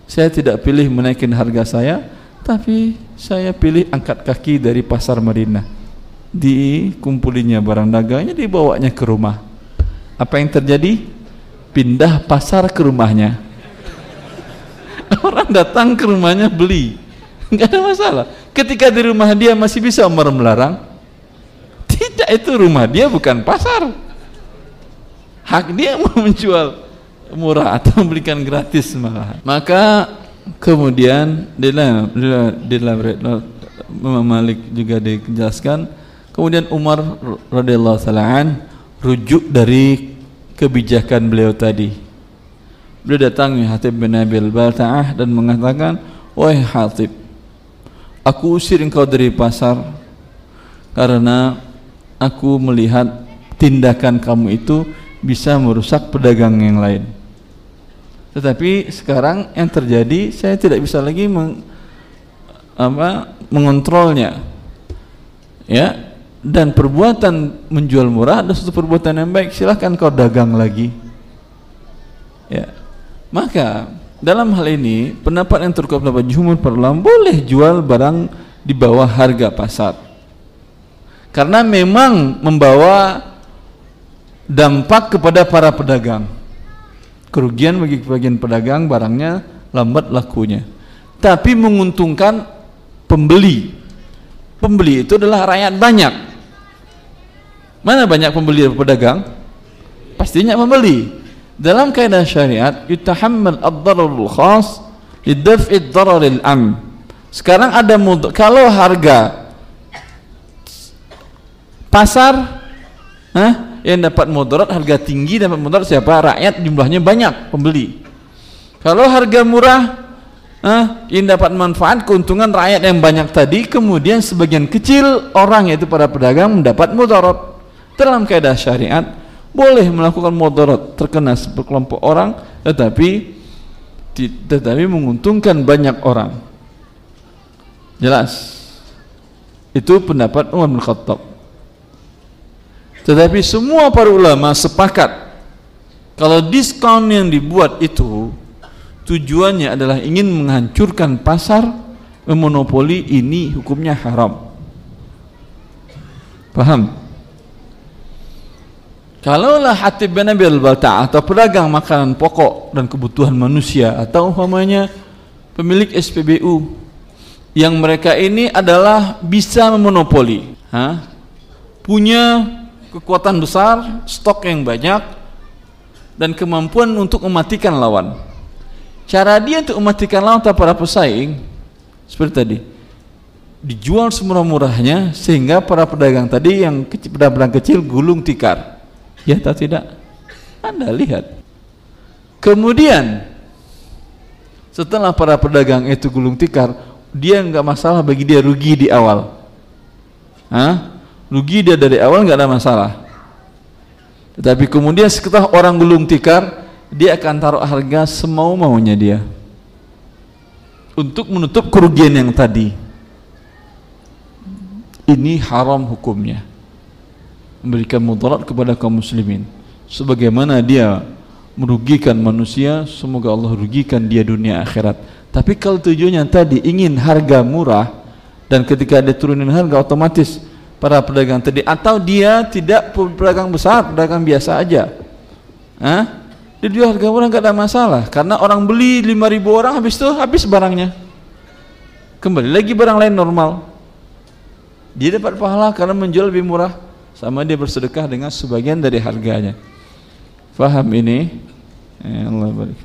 saya tidak pilih menaikkan harga saya tapi saya pilih angkat kaki dari pasar Madinah. Dikumpulinya barang dagangnya dibawanya ke rumah. Apa yang terjadi? Pindah pasar ke rumahnya. Orang datang ke rumahnya beli Enggak ada masalah. Ketika di rumah dia masih bisa Umar melarang, tidak itu rumah dia bukan pasar. Hak dia mau menjual murah atau memberikan gratis malah. Maka kemudian di dalam dalam Imam Malik juga dijelaskan kemudian Umar radhiyallahu taala rujuk dari kebijakan beliau tadi beliau datang Hatib bin Abil Balta'ah dan mengatakan wahai Hatib aku usir engkau dari pasar karena aku melihat tindakan kamu itu bisa merusak pedagang yang lain tetapi sekarang yang terjadi saya tidak bisa lagi meng, apa, mengontrolnya. Ya. Dan perbuatan menjual murah adalah suatu perbuatan yang baik. Silahkan kau dagang lagi. Ya. Maka dalam hal ini pendapat yang terkuat pendapat jumhur perlam boleh jual barang di bawah harga pasar. Karena memang membawa dampak kepada para pedagang. Kerugian bagi bagian pedagang barangnya lambat lakunya. Tapi menguntungkan pembeli. Pembeli itu adalah rakyat banyak. Mana banyak pembeli dan pedagang? Pastinya pembeli dalam kaidah syariat yutahammal ad-dararul khas lidaf'i ad-dararil am. Sekarang ada kalau harga pasar Hah? yang dapat mudarat harga tinggi dapat mudarat siapa? Rakyat jumlahnya banyak pembeli. Kalau harga murah eh, yang dapat manfaat keuntungan rakyat yang banyak tadi kemudian sebagian kecil orang yaitu para pedagang mendapat mudarat. Dalam keadaan syariat boleh melakukan mudarat terkena sekelompok orang tetapi tetapi menguntungkan banyak orang jelas itu pendapat Umar bin Khattab tetapi semua para ulama sepakat kalau diskon yang dibuat itu tujuannya adalah ingin menghancurkan pasar memonopoli ini hukumnya haram. Paham? Kalaulah hati bin Abi al-Balta' atau pedagang makanan pokok dan kebutuhan manusia atau umpamanya pemilik SPBU yang mereka ini adalah bisa memonopoli, ha? punya kekuatan besar, stok yang banyak, dan kemampuan untuk mematikan lawan. Cara dia untuk mematikan lawan atau para pesaing, seperti tadi, dijual semurah-murahnya sehingga para pedagang tadi yang kecil, pedagang kecil gulung tikar. Ya atau tidak? Anda lihat. Kemudian setelah para pedagang itu gulung tikar, dia nggak masalah bagi dia rugi di awal. Hah? rugi dia dari awal nggak ada masalah tetapi kemudian setelah orang gulung tikar dia akan taruh harga semau maunya dia untuk menutup kerugian yang tadi ini haram hukumnya memberikan mudarat kepada kaum muslimin sebagaimana dia merugikan manusia semoga Allah rugikan dia dunia akhirat tapi kalau tujuannya tadi ingin harga murah dan ketika dia turunin harga otomatis para pedagang tadi atau dia tidak pedagang besar, pedagang biasa aja. Hah? Dia jual harga murah nggak ada masalah karena orang beli 5000 orang habis itu habis barangnya. Kembali lagi barang lain normal. Dia dapat pahala karena menjual lebih murah sama dia bersedekah dengan sebagian dari harganya. Faham ini? Ya Allah barik.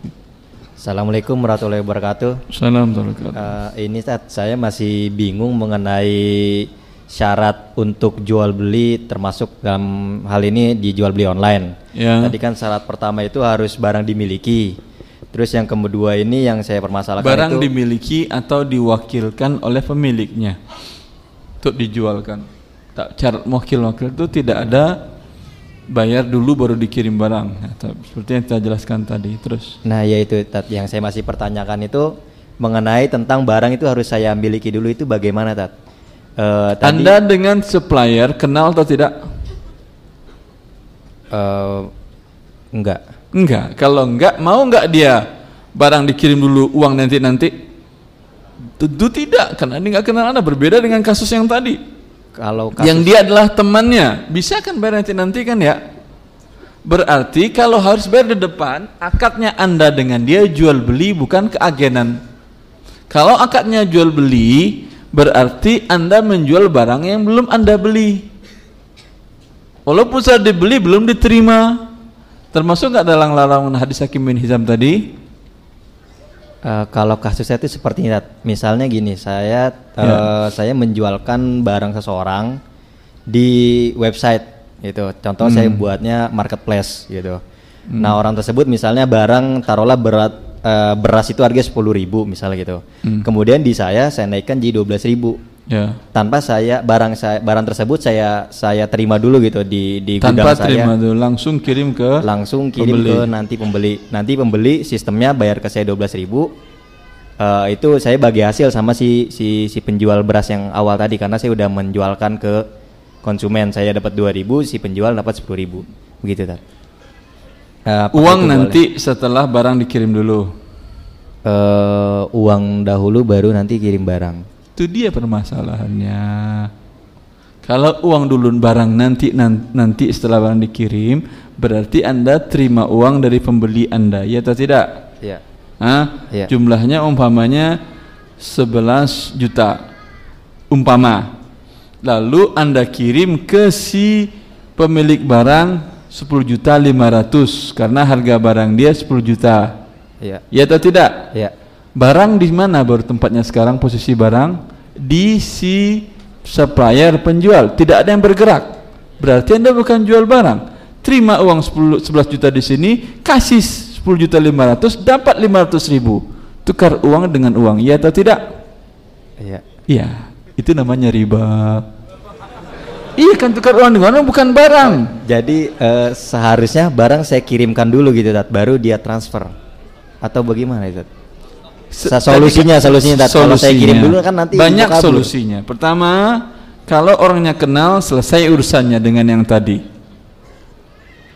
Assalamualaikum warahmatullahi wabarakatuh. Assalamualaikum. Uh, ini saya masih bingung mengenai syarat untuk jual beli termasuk dalam hal ini dijual beli online. Ya. Tadi kan syarat pertama itu harus barang dimiliki. Terus yang kedua ini yang saya permasalahkan barang itu dimiliki atau diwakilkan oleh pemiliknya untuk dijualkan. Tak syarat wakil-wakil itu tidak ada bayar dulu baru dikirim barang. Ya, seperti yang kita jelaskan tadi. Terus. Nah, yaitu yang saya masih pertanyakan itu mengenai tentang barang itu harus saya miliki dulu itu bagaimana, Tat? Uh, tadi, Anda dengan supplier kenal atau tidak? Uh, enggak. Enggak. Kalau enggak, mau enggak dia barang dikirim dulu uang nanti nanti? Tentu tidak, karena ini enggak kenal Anda. Berbeda dengan kasus yang tadi. Kalau kasus yang dia adalah temannya, bisa kan bayar nanti nanti kan ya? Berarti kalau harus bayar di depan, akadnya Anda dengan dia jual beli bukan keagenan. Kalau akadnya jual beli, berarti Anda menjual barang yang belum Anda beli. Walaupun sudah dibeli belum diterima. Termasuk nggak dalam larangan hadis Hakim bin Hizam tadi? Uh, kalau kasusnya itu seperti ini, misalnya gini, saya uh, ya. saya menjualkan barang seseorang di website, gitu. Contoh hmm. saya buatnya marketplace, gitu. Hmm. Nah orang tersebut misalnya barang taruhlah berat uh, beras itu harga sepuluh ribu misalnya gitu. Hmm. Kemudian di saya saya naikkan jadi dua belas ribu. Yeah. Tanpa saya barang saya barang tersebut saya saya terima dulu gitu di di Tanpa gudang terima saya. dulu langsung kirim ke langsung kirim pembeli. ke nanti pembeli. Nanti pembeli sistemnya bayar ke saya dua belas ribu. Uh, itu saya bagi hasil sama si si si penjual beras yang awal tadi karena saya udah menjualkan ke konsumen saya dapat dua ribu si penjual dapat sepuluh ribu begitu tadi Uh, uang nanti boleh? setelah barang dikirim dulu. Uh, uang dahulu baru nanti kirim barang. Itu dia permasalahannya. Kalau uang dulu barang nanti nanti setelah barang dikirim, berarti Anda terima uang dari pembeli Anda, ya atau tidak? Iya. Hah? Ya. Jumlahnya umpamanya 11 juta. Umpama. Lalu Anda kirim ke si pemilik barang 10 juta 500 karena harga barang dia 10 juta. Iya. Ya atau tidak? Iya. Barang di mana baru tempatnya sekarang posisi barang di si supplier penjual, tidak ada yang bergerak. Berarti Anda bukan jual barang. Terima uang 10 11 juta di sini, kasih 10 juta 500 dapat 500 ribu. Tukar uang dengan uang, ya atau tidak? Iya. Iya, itu namanya riba. Iya kan tukar uang dengan uang bukan barang. Jadi uh, seharusnya barang saya kirimkan dulu gitu Tat, baru dia transfer. Atau bagaimana itu? solusinya solusinya Tat. Kalau saya kirim dulu kan nanti banyak solusinya. Pertama, kalau orangnya kenal selesai urusannya dengan yang tadi.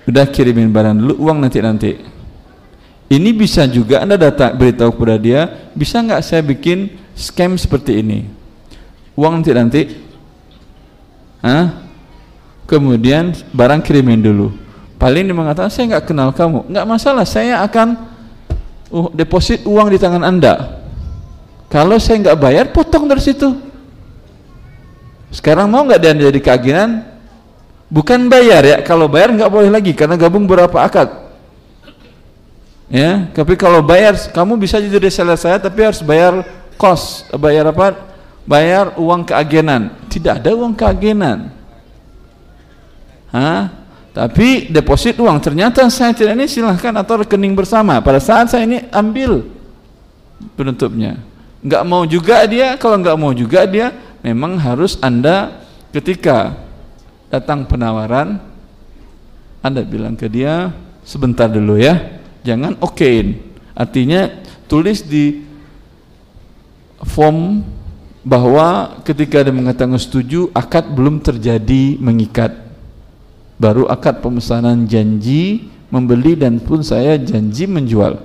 Udah kirimin barang dulu, uang nanti nanti. Ini bisa juga Anda datang beritahu kepada dia, bisa nggak saya bikin scam seperti ini? Uang nanti nanti Hah? Kemudian barang kirimin dulu. Paling dia mengatakan saya nggak kenal kamu, nggak masalah, saya akan uh, deposit uang di tangan anda. Kalau saya nggak bayar, potong dari situ. Sekarang mau nggak dia jadi keaginan? Bukan bayar ya, kalau bayar nggak boleh lagi karena gabung berapa akad. Ya, tapi kalau bayar, kamu bisa jadi reseller saya, tapi harus bayar kos, bayar apa? bayar uang keagenan tidak ada uang keagenan Hah? Tapi deposit uang. Ternyata saya tidak ini silahkan atau rekening bersama. Pada saat saya ini ambil penutupnya. Nggak mau juga dia. Kalau nggak mau juga dia memang harus anda ketika datang penawaran anda bilang ke dia sebentar dulu ya. Jangan okein. Artinya tulis di form bahwa ketika dia mengatakan setuju akad belum terjadi mengikat baru akad pemesanan janji membeli dan pun saya janji menjual.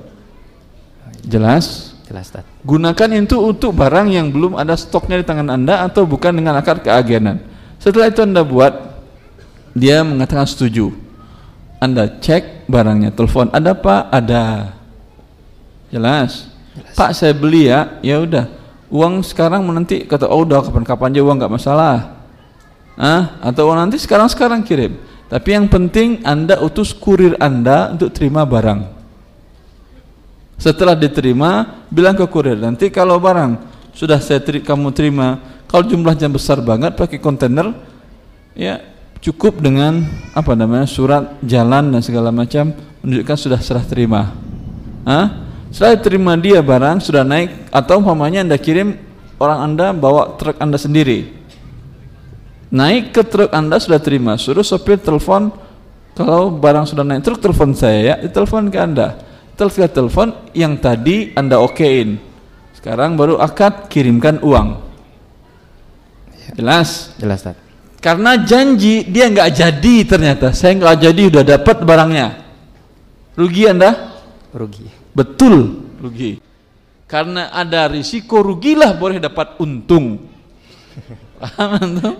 Jelas? Jelas Tad. gunakan itu untuk barang yang belum ada stoknya di tangan anda atau bukan dengan akad keagenan. Setelah itu anda buat dia mengatakan setuju. Anda cek barangnya telepon ada pak? Ada. Jelas, jelas. pak saya beli ya. Ya udah. Uang sekarang menanti kata oh udah kapan-kapan aja uang nggak masalah. Ah atau uang nanti sekarang-sekarang kirim tapi yang penting anda utus kurir anda untuk terima barang. Setelah diterima bilang ke kurir nanti kalau barang sudah saya teri kamu terima kalau jumlahnya besar banget pakai kontainer ya cukup dengan apa namanya surat jalan dan segala macam menunjukkan sudah serah terima. Ah setelah terima dia barang sudah naik atau umpamanya anda kirim orang anda bawa truk anda sendiri naik ke truk anda sudah terima. Suruh sopir telepon. Kalau barang sudah naik truk telepon saya ya. Telepon ke anda. Telepon telepon yang tadi anda okein. Sekarang baru akad kirimkan uang. Jelas? Jelas tak karena janji dia nggak jadi ternyata. Saya nggak jadi udah dapat barangnya. Rugi anda? Rugi. Betul rugi. Karena ada risiko rugilah boleh dapat untung paham tuh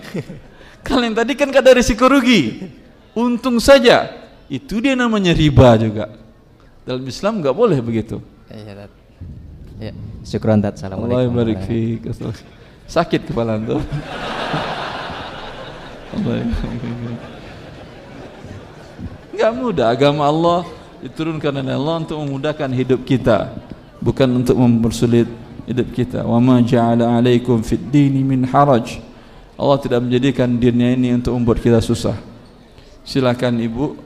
kalau yang tadi kan ada risiko rugi untung saja itu dia namanya riba juga dalam Islam nggak boleh begitu iya, Ya, syukran tat. Assalamualaikum. Allah barik fiik. Sakit kepala antum. Enggak mudah agama Allah diturunkan oleh Allah untuk memudahkan hidup kita, bukan untuk mempersulit hidup kita. Wa ma ja'ala 'alaikum fid dini min haraj. Allah tidak menjadikan dinnya ini untuk membuat kita susah. Silakan Ibu.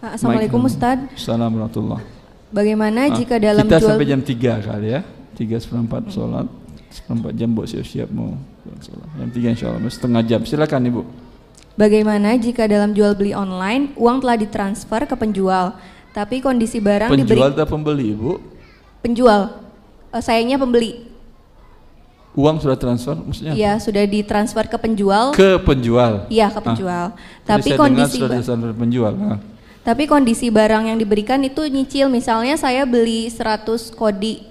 Assalamualaikum Ustaz. Assalamualaikum Bagaimana ah, jika dalam kita jual... sampai jam 3 kali ya. 3 seperempat sholat. Seperempat jam buat siap-siap mau sholat. Jam 3 insya Allah. Setengah jam. Silakan Ibu. Bagaimana jika dalam jual beli online uang telah ditransfer ke penjual, tapi kondisi barang penjual diberi... Penjual atau pembeli Ibu? Penjual. Uh, sayangnya pembeli. Uang sudah transfer maksudnya? Iya, sudah ditransfer ke penjual. Ke penjual. Iya, ke ah. penjual. Ah. Tapi kondisi sudah ditransfer penjual. Ah. Tapi kondisi barang yang diberikan itu nyicil. Misalnya saya beli 100 kodi,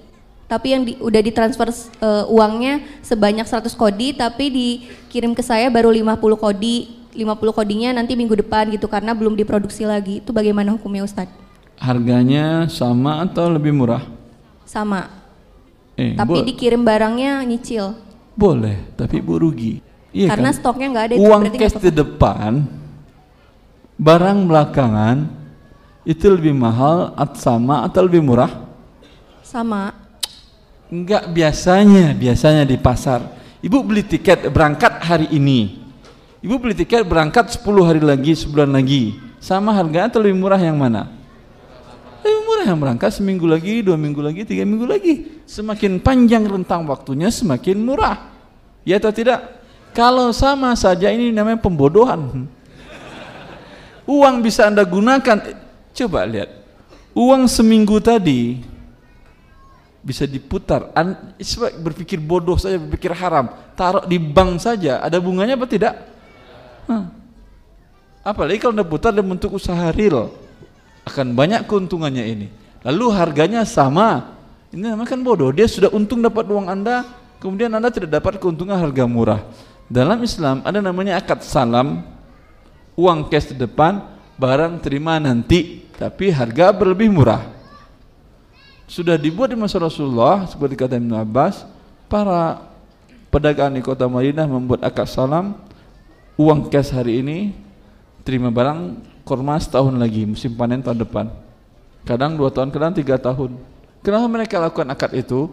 tapi yang di, udah ditransfer uh, uangnya sebanyak 100 kodi, tapi dikirim ke saya baru 50 kodi. 50 kodinya nanti minggu depan gitu karena belum diproduksi lagi. Itu bagaimana hukumnya Ustadz? Harganya sama atau lebih murah? Sama. Eh, tapi dikirim barangnya nyicil. Boleh, tapi bu rugi. Iya Karena kan? stoknya nggak ada. Uang cash di depan, barang belakangan itu lebih mahal atau sama atau lebih murah? Sama. Enggak biasanya, biasanya di pasar. Ibu beli tiket berangkat hari ini. Ibu beli tiket berangkat 10 hari lagi, sebulan lagi. Sama harganya atau lebih murah yang mana? Lebih murah yang berangkat seminggu lagi, dua minggu lagi, tiga minggu lagi. Semakin panjang rentang waktunya semakin murah. Ya atau tidak? Kalau sama saja ini namanya pembodohan. Uang bisa anda gunakan. Coba lihat. Uang seminggu tadi bisa diputar. Berpikir bodoh saja, berpikir haram. Taruh di bank saja. Ada bunganya apa tidak? Hah. Apalagi kalau anda putar dalam bentuk usaha real akan banyak keuntungannya ini. Lalu harganya sama. Ini namanya kan bodoh. Dia sudah untung dapat uang Anda, kemudian Anda tidak dapat keuntungan harga murah. Dalam Islam ada namanya akad salam, uang cash di depan, barang terima nanti, tapi harga berlebih murah. Sudah dibuat di masa Rasulullah, seperti kata Ibn Abbas, para pedagang di kota Madinah membuat akad salam, uang cash hari ini, terima barang kurma setahun lagi musim panen tahun depan. Kadang dua tahun kadang tiga tahun. Kenapa mereka lakukan akad itu?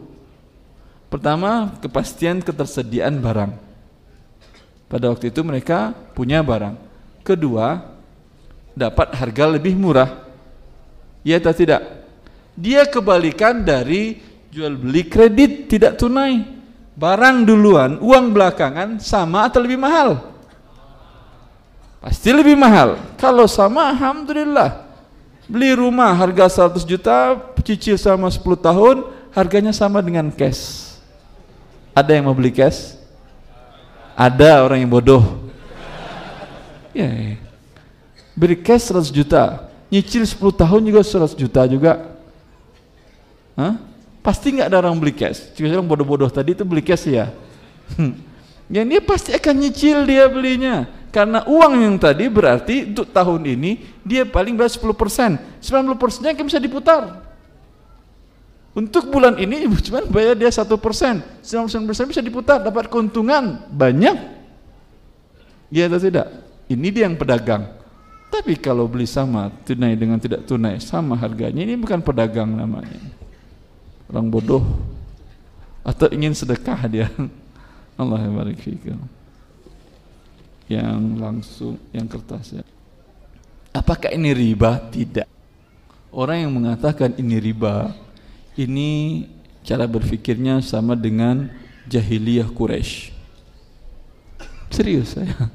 Pertama kepastian ketersediaan barang. Pada waktu itu mereka punya barang. Kedua dapat harga lebih murah. Ya atau tidak? Dia kebalikan dari jual beli kredit tidak tunai. Barang duluan uang belakangan sama atau lebih mahal pasti lebih mahal. Kalau sama, alhamdulillah. Beli rumah harga 100 juta, cicil sama 10 tahun, harganya sama dengan cash. Ada yang mau beli cash? Ada orang yang bodoh. Ya, ya. Beri cash 100 juta, nyicil 10 tahun juga 100 juta juga. Hah? Pasti nggak ada orang beli cash. Cuma orang bodoh-bodoh tadi itu beli cash ya. ya dia pasti akan nyicil dia belinya karena uang yang tadi berarti untuk tahun ini dia paling berat 10 persen. 90 persennya kan bisa diputar. Untuk bulan ini cuma bayar dia satu persen, 90 persen bisa diputar, dapat keuntungan banyak. Ya atau tidak? Ini dia yang pedagang. Tapi kalau beli sama tunai dengan tidak tunai sama harganya ini bukan pedagang namanya. Orang bodoh atau ingin sedekah dia. Allah barik yang langsung yang kertas ya. Apakah ini riba? Tidak. Orang yang mengatakan ini riba, ini cara berpikirnya sama dengan jahiliyah Quraisy. Serius saya.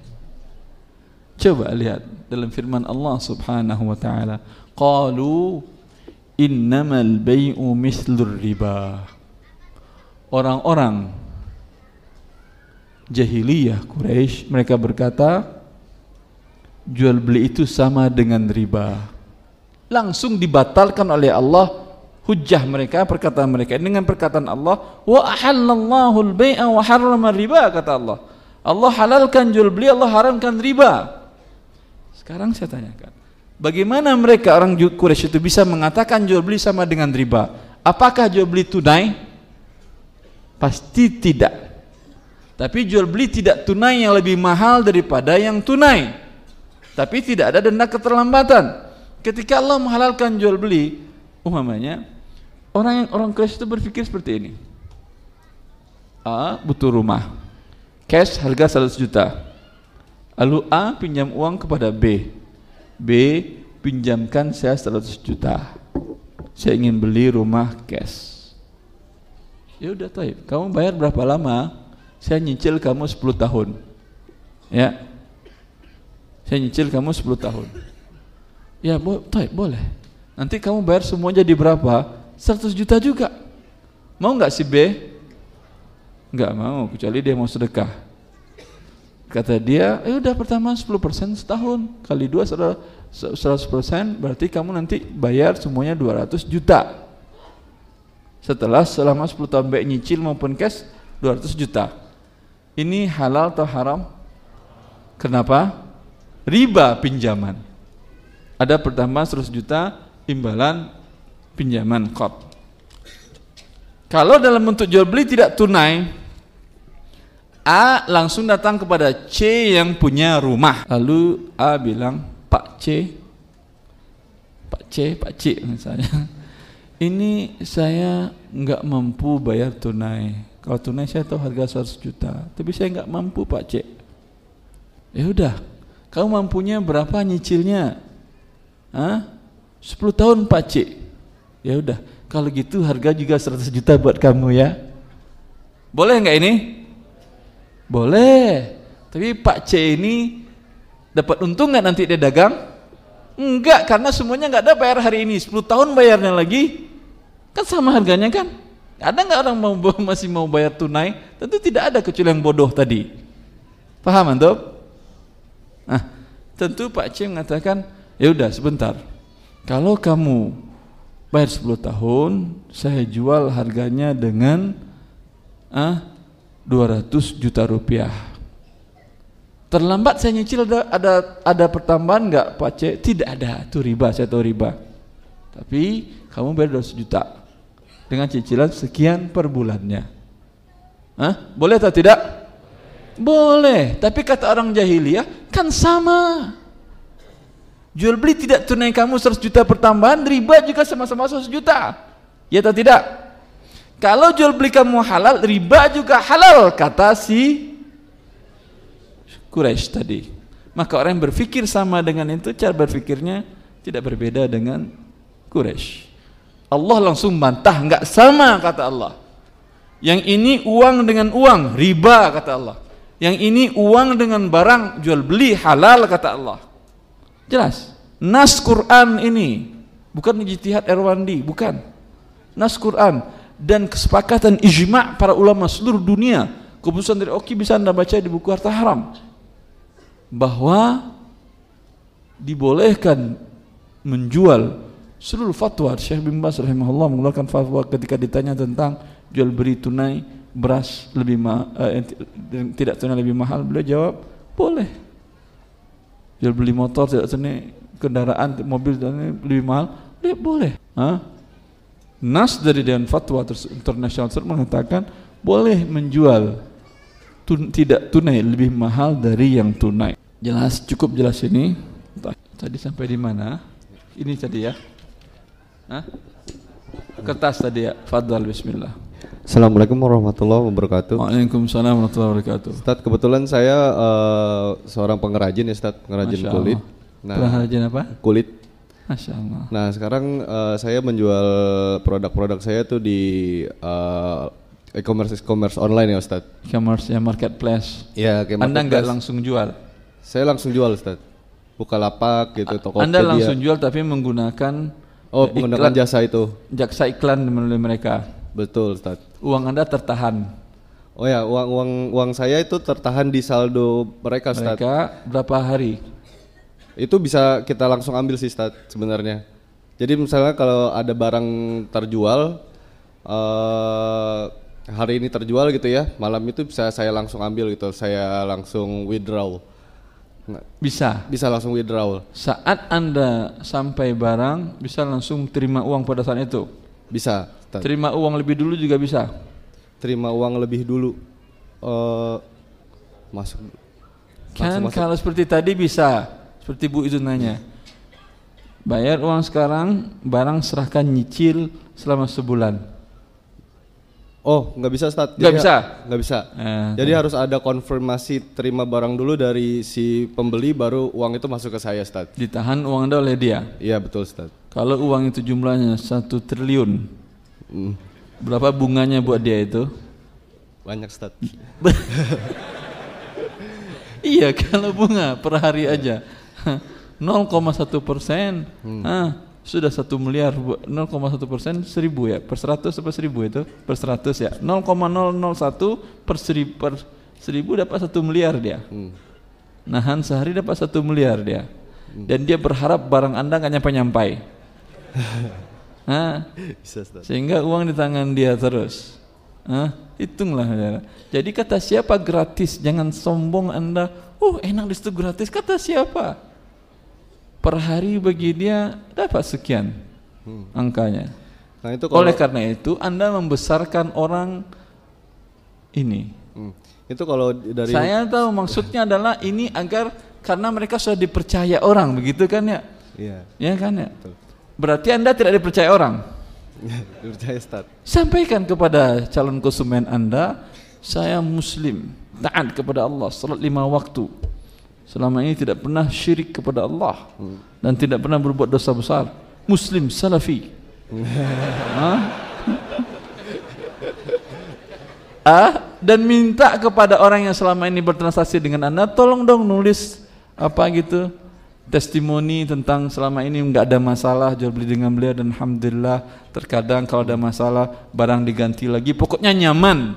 Coba lihat dalam firman Allah Subhanahu wa taala, qalu innamal bai'u mislur riba. Orang-orang jahiliyah Quraisy mereka berkata jual beli itu sama dengan riba. Langsung dibatalkan oleh Allah hujah mereka perkataan mereka. Dengan perkataan Allah wa ahallallahu al-bai'a wa harrama riba kata Allah. Allah halalkan jual beli Allah haramkan riba. Sekarang saya tanyakan bagaimana mereka orang Quraisy itu bisa mengatakan jual beli sama dengan riba? Apakah jual beli tunai? Pasti tidak. Tapi jual beli tidak tunai yang lebih mahal daripada yang tunai. Tapi tidak ada denda keterlambatan. Ketika Allah menghalalkan jual beli, umpamanya orang yang orang Quraisy itu berpikir seperti ini. A butuh rumah. Cash harga 100 juta. Lalu A pinjam uang kepada B. B pinjamkan saya 100 juta. Saya ingin beli rumah cash. Ya udah taib. Kamu bayar berapa lama? Saya nyicil kamu 10 tahun. Ya. Saya nyicil kamu 10 tahun. Ya, bo taib, boleh. Nanti kamu bayar semua jadi berapa? 100 juta juga. Mau nggak si B? Enggak mau, kecuali dia mau sedekah. Kata dia, eh udah pertama 10% setahun kali dua 100% berarti kamu nanti bayar semuanya 200 juta. Setelah selama 10 tahun baik nyicil maupun cash 200 juta. Ini halal atau haram? Kenapa? Riba pinjaman. Ada pertama 100 juta imbalan pinjaman kop. Kalau dalam bentuk jual beli tidak tunai, A langsung datang kepada C yang punya rumah. Lalu A bilang, Pak C, Pak C, Pak C misalnya, ini saya nggak mampu bayar tunai. Kalau tunai saya tahu harga 100 juta, tapi saya nggak mampu Pak C. Ya udah, kamu mampunya berapa nyicilnya? Hah? 10 tahun Pak C. Ya udah, kalau gitu harga juga 100 juta buat kamu ya. Boleh nggak ini? Boleh. Tapi Pak C ini dapat untung nggak nanti dia dagang? Enggak, karena semuanya nggak ada bayar hari ini. 10 tahun bayarnya lagi. Kan sama harganya kan? Ada nggak orang mau masih mau bayar tunai? Tentu tidak ada kecuali yang bodoh tadi. Paham antum? Nah, tentu Pak C mengatakan, ya udah sebentar. Kalau kamu bayar 10 tahun, saya jual harganya dengan ah 200 juta rupiah. Terlambat saya nyicil ada ada, ada pertambahan enggak Pak C? Tidak ada, itu riba, saya tahu riba. Tapi kamu bayar 200 juta dengan cicilan sekian per bulannya. Hah? Boleh atau tidak? Boleh, tapi kata orang jahiliyah kan sama. Jual beli tidak tunai kamu 100 juta pertambahan, riba juga sama-sama 100 juta. Ya atau tidak? Kalau jual beli kamu halal, riba juga halal kata si Quraisy tadi. Maka orang yang berpikir sama dengan itu cara berpikirnya tidak berbeda dengan Quraisy. Allah langsung bantah enggak sama kata Allah. Yang ini uang dengan uang, riba kata Allah. Yang ini uang dengan barang jual beli halal kata Allah. Jelas. Nas Quran ini bukan ijtihad Erwandi, bukan. Nas Quran dan kesepakatan ijma' para ulama seluruh dunia keputusan dari Oki bisa anda baca di buku harta haram bahwa dibolehkan menjual seluruh fatwa Syekh bin Bas rahimahullah mengeluarkan fatwa ketika ditanya tentang jual beli tunai beras lebih ma eh, tidak tunai lebih mahal beliau jawab boleh jual beli motor tidak tunai kendaraan mobil lebih mahal boleh Hah? Nas dari Dewan Fatwa Internasional tersebut mengatakan boleh menjual tun tidak tunai lebih mahal dari yang tunai. Jelas, cukup jelas ini. Tadi sampai di mana? Ini tadi ya. Hah? Kertas tadi ya. Fadal bismillah. Assalamualaikum warahmatullahi wabarakatuh. Waalaikumsalam warahmatullahi wabarakatuh. Ustaz, kebetulan saya uh, seorang pengrajin ya Ustaz, pengrajin Masya kulit. Nah, pengrajin apa? Kulit Masya Allah. Nah sekarang uh, saya menjual produk-produk saya tuh di uh, e-commerce e-commerce online ya Ustaz. E-commerce ya marketplace. Iya. Anda nggak langsung jual? Saya langsung jual Ustaz. Buka lapak gitu toko. Anda langsung jual tapi menggunakan Oh menggunakan iklan, jasa itu. Jaksa iklan melalui mereka. Betul Ustaz. Uang Anda tertahan. Oh ya uang uang uang saya itu tertahan di saldo mereka Ustaz. Mereka berapa hari? itu bisa kita langsung ambil sih stat sebenarnya. Jadi misalnya kalau ada barang terjual uh, hari ini terjual gitu ya, malam itu bisa saya langsung ambil gitu, saya langsung withdraw. Bisa. Bisa langsung withdraw. Saat anda sampai barang, bisa langsung terima uang pada saat itu. Bisa. Terima uang lebih dulu juga bisa. terima uang lebih dulu uh, masuk kan masuk. kalau seperti tadi bisa seperti Bu itu nanya bayar uang sekarang barang serahkan nyicil selama sebulan Oh, nggak bisa start. Nggak bisa. Nggak bisa. Eh, Jadi harus ada konfirmasi terima barang dulu dari si pembeli, baru uang itu masuk ke saya, start. Ditahan uang anda oleh dia. Iya betul, start. Kalau uang itu jumlahnya satu triliun, hmm. berapa bunganya buat dia itu? Banyak, start. iya, kalau bunga per hari aja 0,1 persen. Hmm. Ah, sudah satu miliar 0,1 persen seribu ya? Per seratus apa seribu itu? Per seratus ya? 0,001 per seribu, per seribu dapat satu miliar dia. Hmm. nahan sehari dapat satu miliar dia. Hmm. dan dia berharap barang anda nggak nyampe nyampai nah, sehingga uang di tangan dia terus. Hah? hitunglah ya. jadi kata siapa gratis jangan sombong anda. Oh enak di situ gratis. Kata siapa per hari bagi dia dapat sekian hmm. angkanya. Nah, itu kalau, Oleh karena itu Anda membesarkan orang ini. Hmm. Itu kalau dari Saya tahu maksudnya adalah ini agar karena mereka sudah dipercaya orang begitu kan ya? Iya. Ya kan ya? Betul. Berarti Anda tidak dipercaya orang. dipercaya Ustaz. Sampaikan kepada calon konsumen Anda, saya muslim, taat kepada Allah salat lima waktu selama ini tidak pernah syirik kepada Allah. Dan tidak pernah berbuat dosa besar. Muslim salafi. Ah? ah? Dan minta kepada orang yang selama ini bertransaksi dengan anda tolong dong nulis apa gitu testimoni tentang selama ini nggak ada masalah jual beli dengan beliau dan alhamdulillah terkadang kalau ada masalah barang diganti lagi. Pokoknya nyaman.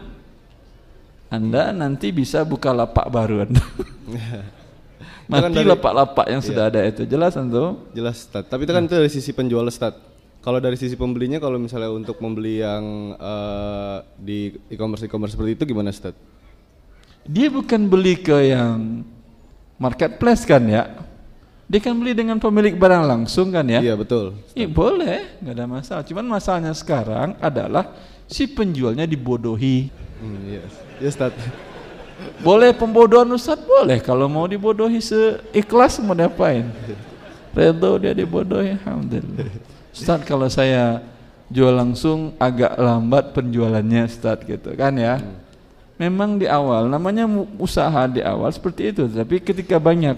Anda nanti bisa buka lapak baru anda Mati kan lapak-lapak yang iya. sudah ada itu. Jelas tentu? Jelas, Stat. Tapi itu kan hmm. itu dari sisi penjual, Stat. Kalau dari sisi pembelinya, kalau misalnya untuk membeli yang uh, di e-commerce e-commerce seperti itu gimana, Stat? Dia bukan beli ke yang marketplace kan ya? Dia kan beli dengan pemilik barang langsung kan ya? Iya betul. Iya boleh, nggak ada masalah. Cuman masalahnya sekarang adalah si penjualnya dibodohi. Hmm, yes, yes, Stat. Boleh pembodohan Ustaz? Boleh. Kalau mau dibodohi seikhlas mau diapain? Redo dia dibodohi, Alhamdulillah. Ustaz kalau saya jual langsung agak lambat penjualannya Ustaz gitu kan ya. Memang di awal, namanya usaha di awal seperti itu. Tapi ketika banyak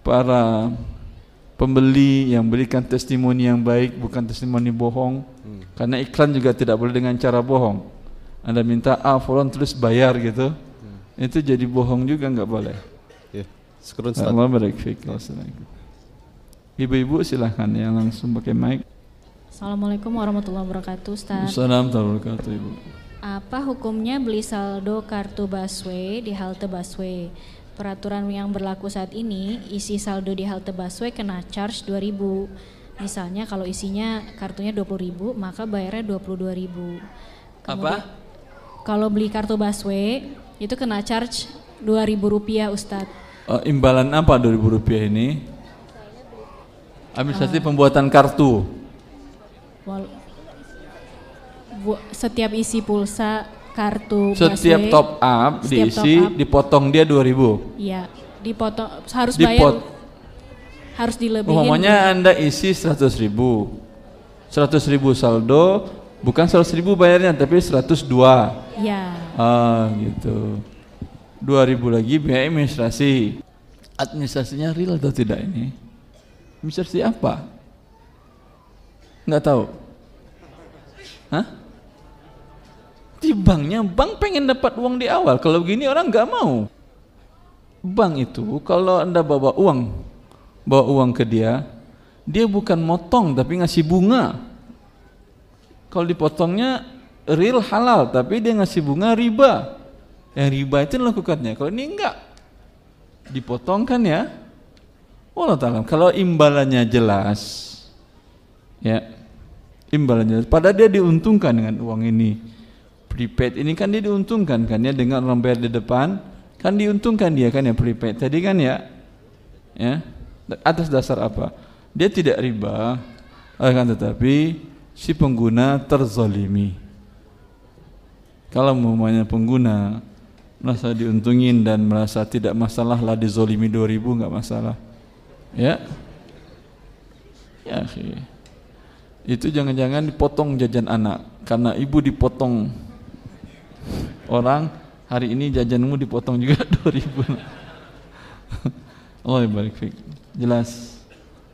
para pembeli yang berikan testimoni yang baik bukan testimoni bohong hmm. karena iklan juga tidak boleh dengan cara bohong anda minta ah follow terus bayar gitu itu jadi bohong juga nggak boleh. Ya, Allah barik Ibu-ibu silahkan yang langsung pakai mic. Assalamualaikum warahmatullahi wabarakatuh, Ustaz. Assalamualaikum warahmatullahi wabarakatuh, Ibu. Apa hukumnya beli saldo kartu busway di halte busway? Peraturan yang berlaku saat ini, isi saldo di halte busway kena charge 2000. Misalnya kalau isinya kartunya 20.000, maka bayarnya 22.000. Apa? Kalau beli kartu busway itu kena charge dua ribu rupiah Ustadz. Uh, imbalan apa dua ribu rupiah ini? Administrasi uh, pembuatan kartu. Wal, bu, setiap isi pulsa kartu setiap busway, top up setiap diisi top up, dipotong dia dua ribu. Iya, dipotong harus Dipot bayar harus dilebihin. Umumnya anda isi seratus ribu, seratus ribu saldo, bukan seratus ribu bayarnya tapi seratus dua. Ya. Ah gitu. Dua ribu lagi biaya administrasi. Administrasinya real atau tidak ini? Administrasi apa? Nggak tahu. Hah? Di banknya, bank pengen dapat uang di awal. Kalau begini orang nggak mau. Bank itu kalau anda bawa uang, bawa uang ke dia, dia bukan motong tapi ngasih bunga. Kalau dipotongnya real halal tapi dia ngasih bunga riba. Yang riba itu lakukannya. Kalau ini enggak dipotongkan ya. Allah taala. Kalau imbalannya jelas ya imbalannya pada dia diuntungkan dengan uang ini. Prepaid ini kan dia diuntungkan kan ya dengan orang bayar di depan. Kan diuntungkan dia kan ya prepaid tadi kan ya. Ya atas dasar apa? Dia tidak riba. Akan tetapi si pengguna terzolimi. Kalau umpamanya pengguna merasa diuntungin dan merasa tidak masalah lah dizolimi 2000 nggak masalah. Ya. Ya itu jangan-jangan dipotong jajan anak. Karena ibu dipotong orang hari ini jajanmu dipotong juga 2000 Allah barik jelas.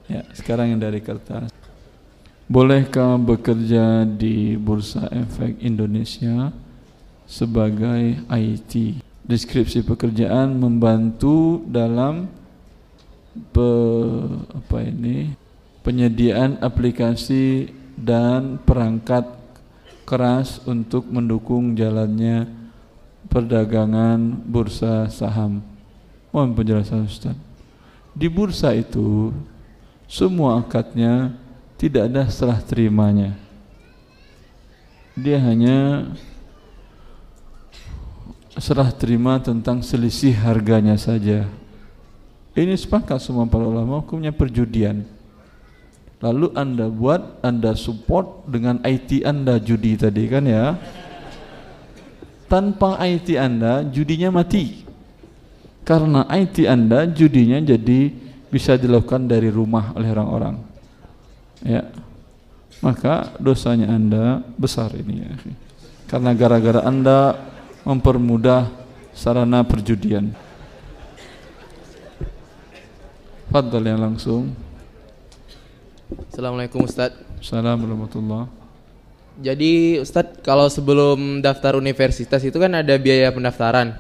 Ya sekarang yang dari kertas bolehkah bekerja di Bursa Efek Indonesia sebagai IT deskripsi pekerjaan membantu dalam pe, apa ini penyediaan aplikasi dan perangkat keras untuk mendukung jalannya perdagangan bursa saham. Mohon penjelasan Ustaz. Di bursa itu semua akadnya tidak ada serah terimanya. Dia hanya serah terima tentang selisih harganya saja. Ini sepakat semua para ulama hukumnya perjudian lalu anda buat anda support dengan IT anda judi tadi kan ya tanpa IT anda judinya mati karena IT anda judinya jadi bisa dilakukan dari rumah oleh orang-orang ya. Maka dosanya anda besar ini ya karena gara-gara anda mempermudah sarana perjudian. Fadal yang langsung. Assalamualaikum Ustadz. Assalamualaikum warahmatullahi Jadi Ustadz kalau sebelum daftar universitas itu kan ada biaya pendaftaran.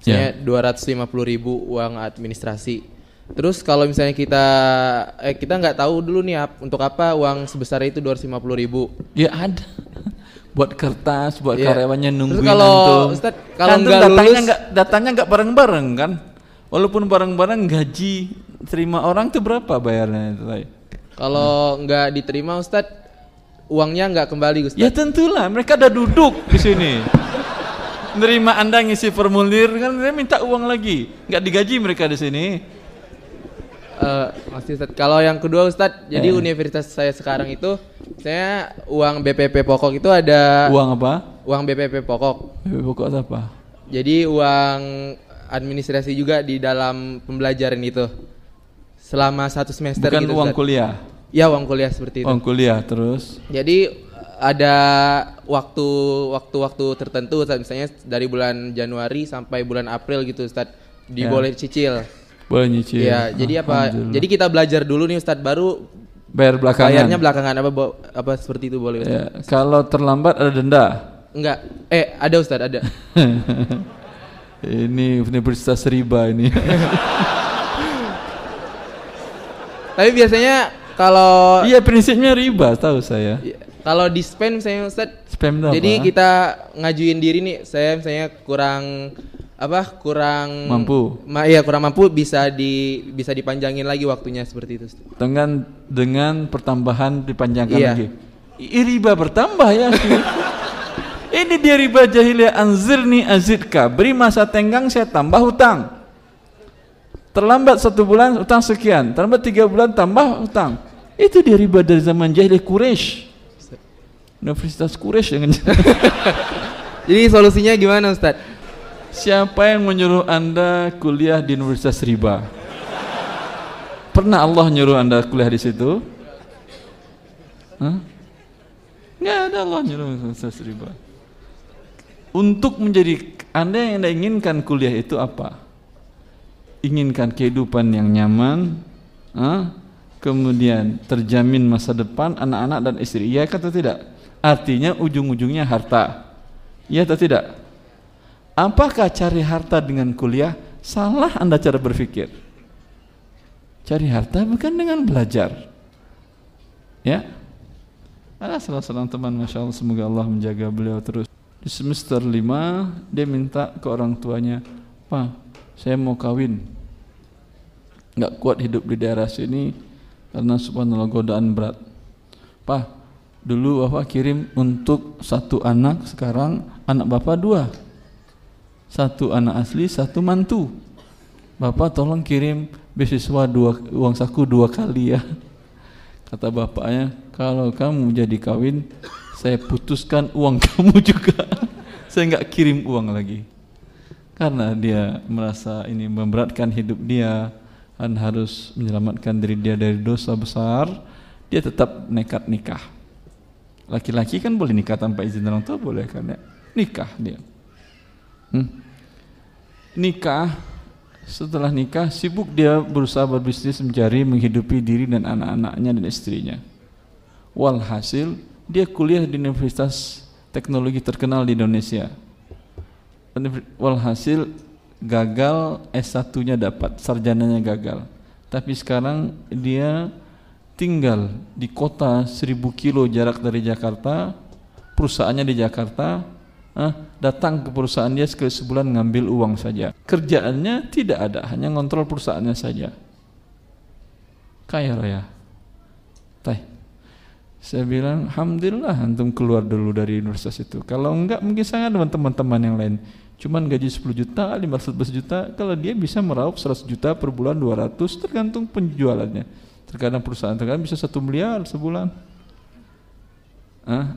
Misalnya yeah. 250 ribu uang administrasi Terus kalau misalnya kita eh kita nggak tahu dulu nih untuk apa uang sebesar itu 250 ribu Ya ada buat kertas, buat yeah. karyawannya nungguin Terus kalau Ustaz, kalau kan nggak datanya nggak datanya nggak bareng-bareng kan? Walaupun bareng-bareng gaji terima orang tuh berapa bayarnya itu? Kalau nggak diterima Ustadz, uangnya nggak kembali Ustadz. Ya tentulah, mereka ada duduk di sini. Nerima Anda ngisi formulir kan dia minta uang lagi. Nggak digaji mereka di sini. Uh, masih Ustadz. Kalau yang kedua Ustadz, eh. jadi universitas saya sekarang itu saya uang BPP pokok itu ada Uang apa? Uang BPP pokok. BPP pokok apa? Jadi uang administrasi juga di dalam pembelajaran itu selama satu semester Bukan gitu, uang Ustaz. kuliah. Ya uang kuliah seperti itu. Uang kuliah terus. Jadi ada waktu waktu waktu tertentu Ustaz misalnya dari bulan Januari sampai bulan April gitu Ustaz diboleh ya. cicil. Boleh nyicil. Ya, jadi apa? Jadi kita belajar dulu nih Ustaz baru bayar belakangan. Bayarnya belakangan apa apa seperti itu boleh. Ya. Kalau terlambat ada denda? Enggak. Eh, ada Ustaz, ada. ini universitas riba ini. Tapi biasanya kalau Iya prinsipnya riba tahu saya. Iya. Kalau di spam saya Ustaz. Spam Jadi apa? kita ngajuin diri nih, saya misalnya kurang apa? Kurang mampu. Ma, iya, kurang mampu bisa di bisa dipanjangin lagi waktunya seperti itu. Dengan dengan pertambahan dipanjangkan iya. lagi. I, riba bertambah ya. Ini dia riba jahiliyah anzirni azidka. Beri masa tenggang saya tambah hutang. Terlambat satu bulan utang sekian, terlambat tiga bulan tambah utang. Itu dia riba dari zaman jahiliyah Quraisy. Universitas Quraisy dengan Jadi solusinya gimana Ustaz? Siapa yang menyuruh Anda kuliah di Universitas Riba? Pernah Allah nyuruh Anda kuliah di situ? Hah? Nggak ada Allah nyuruh Universitas Riba. Untuk menjadi Anda yang Anda inginkan kuliah itu apa? inginkan kehidupan yang nyaman, kemudian terjamin masa depan anak-anak dan istri. Iya atau tidak? Artinya ujung-ujungnya harta. Iya atau tidak? Apakah cari harta dengan kuliah? Salah Anda cara berpikir. Cari harta bukan dengan belajar. Ya. Ada salah seorang teman Masya Allah semoga Allah menjaga beliau terus. Di semester 5 dia minta ke orang tuanya, Pak, saya mau kawin nggak kuat hidup di daerah sini karena subhanallah godaan berat Pak dulu bapak kirim untuk satu anak sekarang anak bapak dua satu anak asli satu mantu. Bapak tolong kirim beasiswa dua uang saku dua kali ya. Kata bapaknya kalau kamu jadi kawin saya putuskan uang kamu juga. Saya nggak kirim uang lagi. Karena dia merasa ini memberatkan hidup dia dan harus menyelamatkan diri dia dari dosa besar dia tetap nekat nikah. Laki-laki kan boleh nikah tanpa izin orang tua boleh kan ya? Nikah dia hmm? nikah setelah nikah sibuk dia berusaha berbisnis mencari menghidupi diri dan anak-anaknya dan istrinya walhasil dia kuliah di universitas teknologi terkenal di Indonesia walhasil gagal S1-nya dapat, sarjananya gagal. Tapi sekarang dia tinggal di kota 1000 kilo jarak dari Jakarta, perusahaannya di Jakarta, eh, datang ke perusahaan dia sekali sebulan ngambil uang saja. Kerjaannya tidak ada, hanya ngontrol perusahaannya saja. Kaya raya. Teh. Saya bilang, Alhamdulillah antum keluar dulu dari universitas itu. Kalau enggak mungkin saya ada teman-teman yang lain. Cuman gaji 10 juta, 500 juta, kalau dia bisa meraup 100 juta per bulan 200 tergantung penjualannya. Terkadang perusahaan terkadang bisa satu miliar sebulan.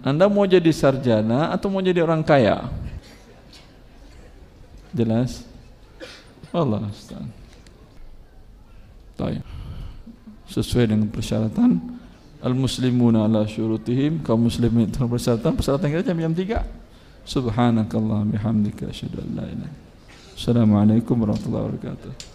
Anda mau jadi sarjana atau mau jadi orang kaya? Jelas? Allah Ustaz. Sesuai dengan persyaratan al-muslimuna ala syurutihim kaum muslimin itu persyaratan persyaratan kita jam jam 3 subhanakallah bihamdika asyhadu an la ilaha Assalamualaikum warahmatullahi wabarakatuh